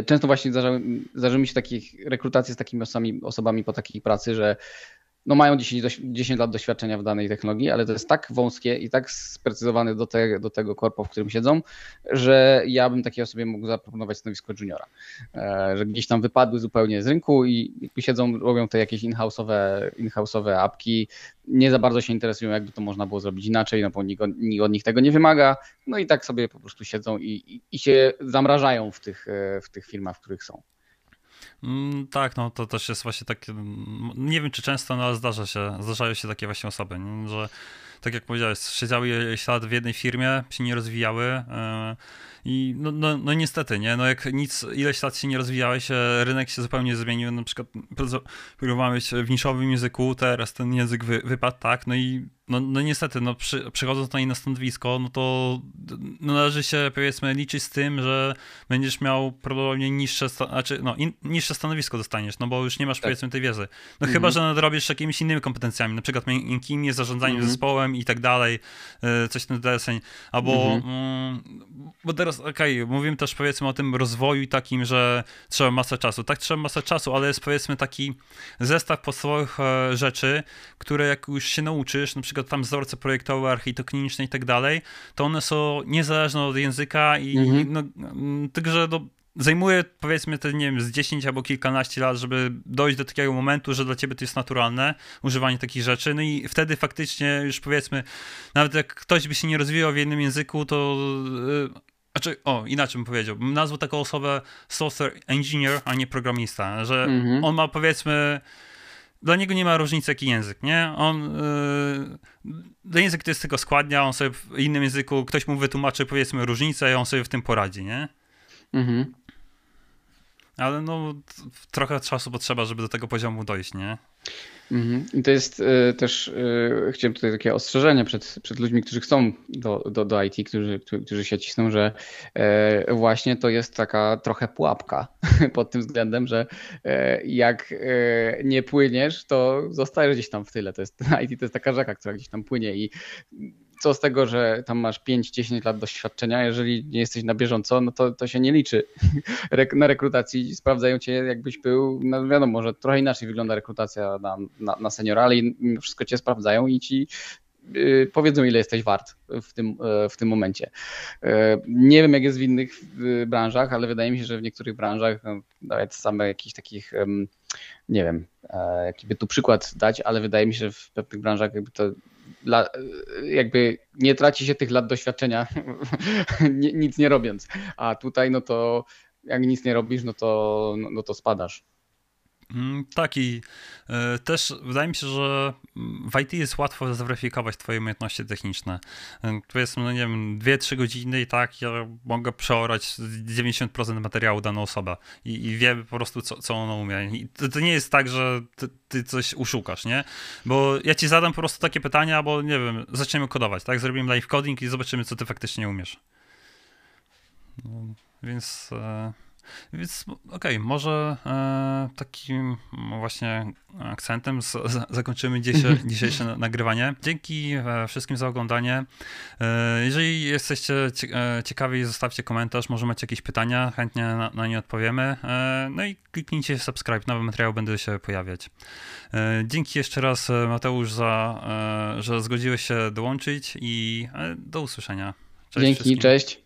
często właśnie zdarzały, zdarzyły mi się takich rekrutacje z takimi osobami, osobami po takiej pracy, że no mają 10, 10 lat doświadczenia w danej technologii, ale to jest tak wąskie i tak sprecyzowane do, te, do tego korpo, w którym siedzą, że ja bym takiej osobie mógł zaproponować stanowisko juniora. E, że gdzieś tam wypadły zupełnie z rynku i siedzą, robią te jakieś in-house'owe, in-house'owe apki, nie za bardzo się interesują, jakby to można było zrobić inaczej, no bo nikt, nikt od nich tego nie wymaga, no i tak sobie po prostu siedzą i, i, i się zamrażają w tych, e, w tych firmach, w których są. Mm, tak, no to też jest właśnie takie, mm, nie wiem czy często, no ale zdarza się, zdarzają się takie właśnie osoby, nie? że tak jak powiedziałeś, siedziały ślad w jednej firmie, się nie rozwijały yy, i no, no, no, niestety, nie, no jak nic, ileś lat się nie rozwijałeś, rynek się zupełnie zmienił, na przykład próbowałeś w niszowym języku, teraz ten język wy, wypadł, tak, no i no, no niestety, no przy, przychodząc na inne stanowisko, no to no należy się powiedzmy liczyć z tym, że będziesz miał prawdopodobnie niższe, znaczy no in, niższe stanowisko dostaniesz, no bo już nie masz tak. powiedzmy tej wiedzy. No mhm. chyba, że nadrobisz jakimiś innymi kompetencjami, na przykład miękkimi, zarządzaniem mhm. zespołem i tak dalej, y, coś ten deseń, albo mhm. mm, bo teraz, okej, okay, mówimy też powiedzmy o tym rozwoju takim, że trzeba masę czasu. Tak, trzeba masę czasu, ale jest powiedzmy taki zestaw podstawowych e, rzeczy, które jak już się nauczysz, na przykład tam wzorce projektowe, architektoniczne i tak dalej, to one są niezależne od języka i mhm. no, mm, także do, zajmuje powiedzmy te, nie wiem, z 10 albo kilkanaście lat, żeby dojść do takiego momentu, że dla ciebie to jest naturalne używanie takich rzeczy, no i wtedy faktycznie już powiedzmy, nawet jak ktoś by się nie rozwijał w jednym języku, to yy, znaczy, o, inaczej bym powiedział, nazwał taką osobę software engineer, a nie programista, że mhm. on ma powiedzmy dla niego nie ma różnicy jaki język, nie? On, yy, język to jest tylko składnia, on sobie w innym języku, ktoś mu wytłumaczy powiedzmy różnicę i on sobie w tym poradzi, nie? Mhm. Ale no, trochę czasu potrzeba, żeby do tego poziomu dojść, nie? Mhm. I to jest y, też, y, chciałem tutaj takie ostrzeżenie przed, przed ludźmi, którzy chcą do, do, do IT, którzy, którzy się cisną, że y, właśnie to jest taka trochę pułapka pod tym względem, że jak nie płyniesz, to zostajesz gdzieś tam w tyle. To jest, IT to jest taka rzeka, która gdzieś tam płynie i co z tego, że tam masz 5-10 lat doświadczenia, jeżeli nie jesteś na bieżąco, no to, to się nie liczy. Na rekrutacji sprawdzają cię, jakbyś był, no wiadomo, że trochę inaczej wygląda rekrutacja na, na, na seniora, ale wszystko cię sprawdzają i ci yy, powiedzą, ile jesteś wart w tym, yy, w tym momencie. Yy, nie wiem, jak jest w innych branżach, ale wydaje mi się, że w niektórych branżach, no, nawet same jakichś takich, nie wiem, e, jaki by tu przykład dać, ale wydaje mi się, że w pewnych branżach jakby to jakby nie traci się tych lat doświadczenia nic nie robiąc. A tutaj no to jak nic nie robisz, no to, no, no to spadasz. Mm, tak i e, też wydaje mi się, że w IT jest łatwo zweryfikować twoje umiejętności techniczne. E, powiedzmy, no nie wiem, 2-3 godziny i tak ja mogę przeorać 90% materiału daną osobę i, i wiem po prostu, co, co ona umie. I to, to nie jest tak, że ty, ty, coś uszukasz, nie? Bo ja ci zadam po prostu takie pytania, bo nie wiem, zaczniemy kodować, tak? Zrobimy live coding i zobaczymy, co ty faktycznie umiesz. No, więc... E Więc okej, okay, może e, takim właśnie akcentem z, z, zakończymy dzisiaj, dzisiejsze nagrywanie. Dzięki e, wszystkim za oglądanie. E, jeżeli jesteście e, ciekawi, zostawcie komentarz, może macie jakieś pytania, chętnie na, na nie odpowiemy. E, no i kliknijcie subscribe, nowy materiał będzie się pojawiać. E, dzięki jeszcze raz Mateusz za, że zgodziłeś się dołączyć i do usłyszenia. Cześć Dzięki, wszystkim. cześć.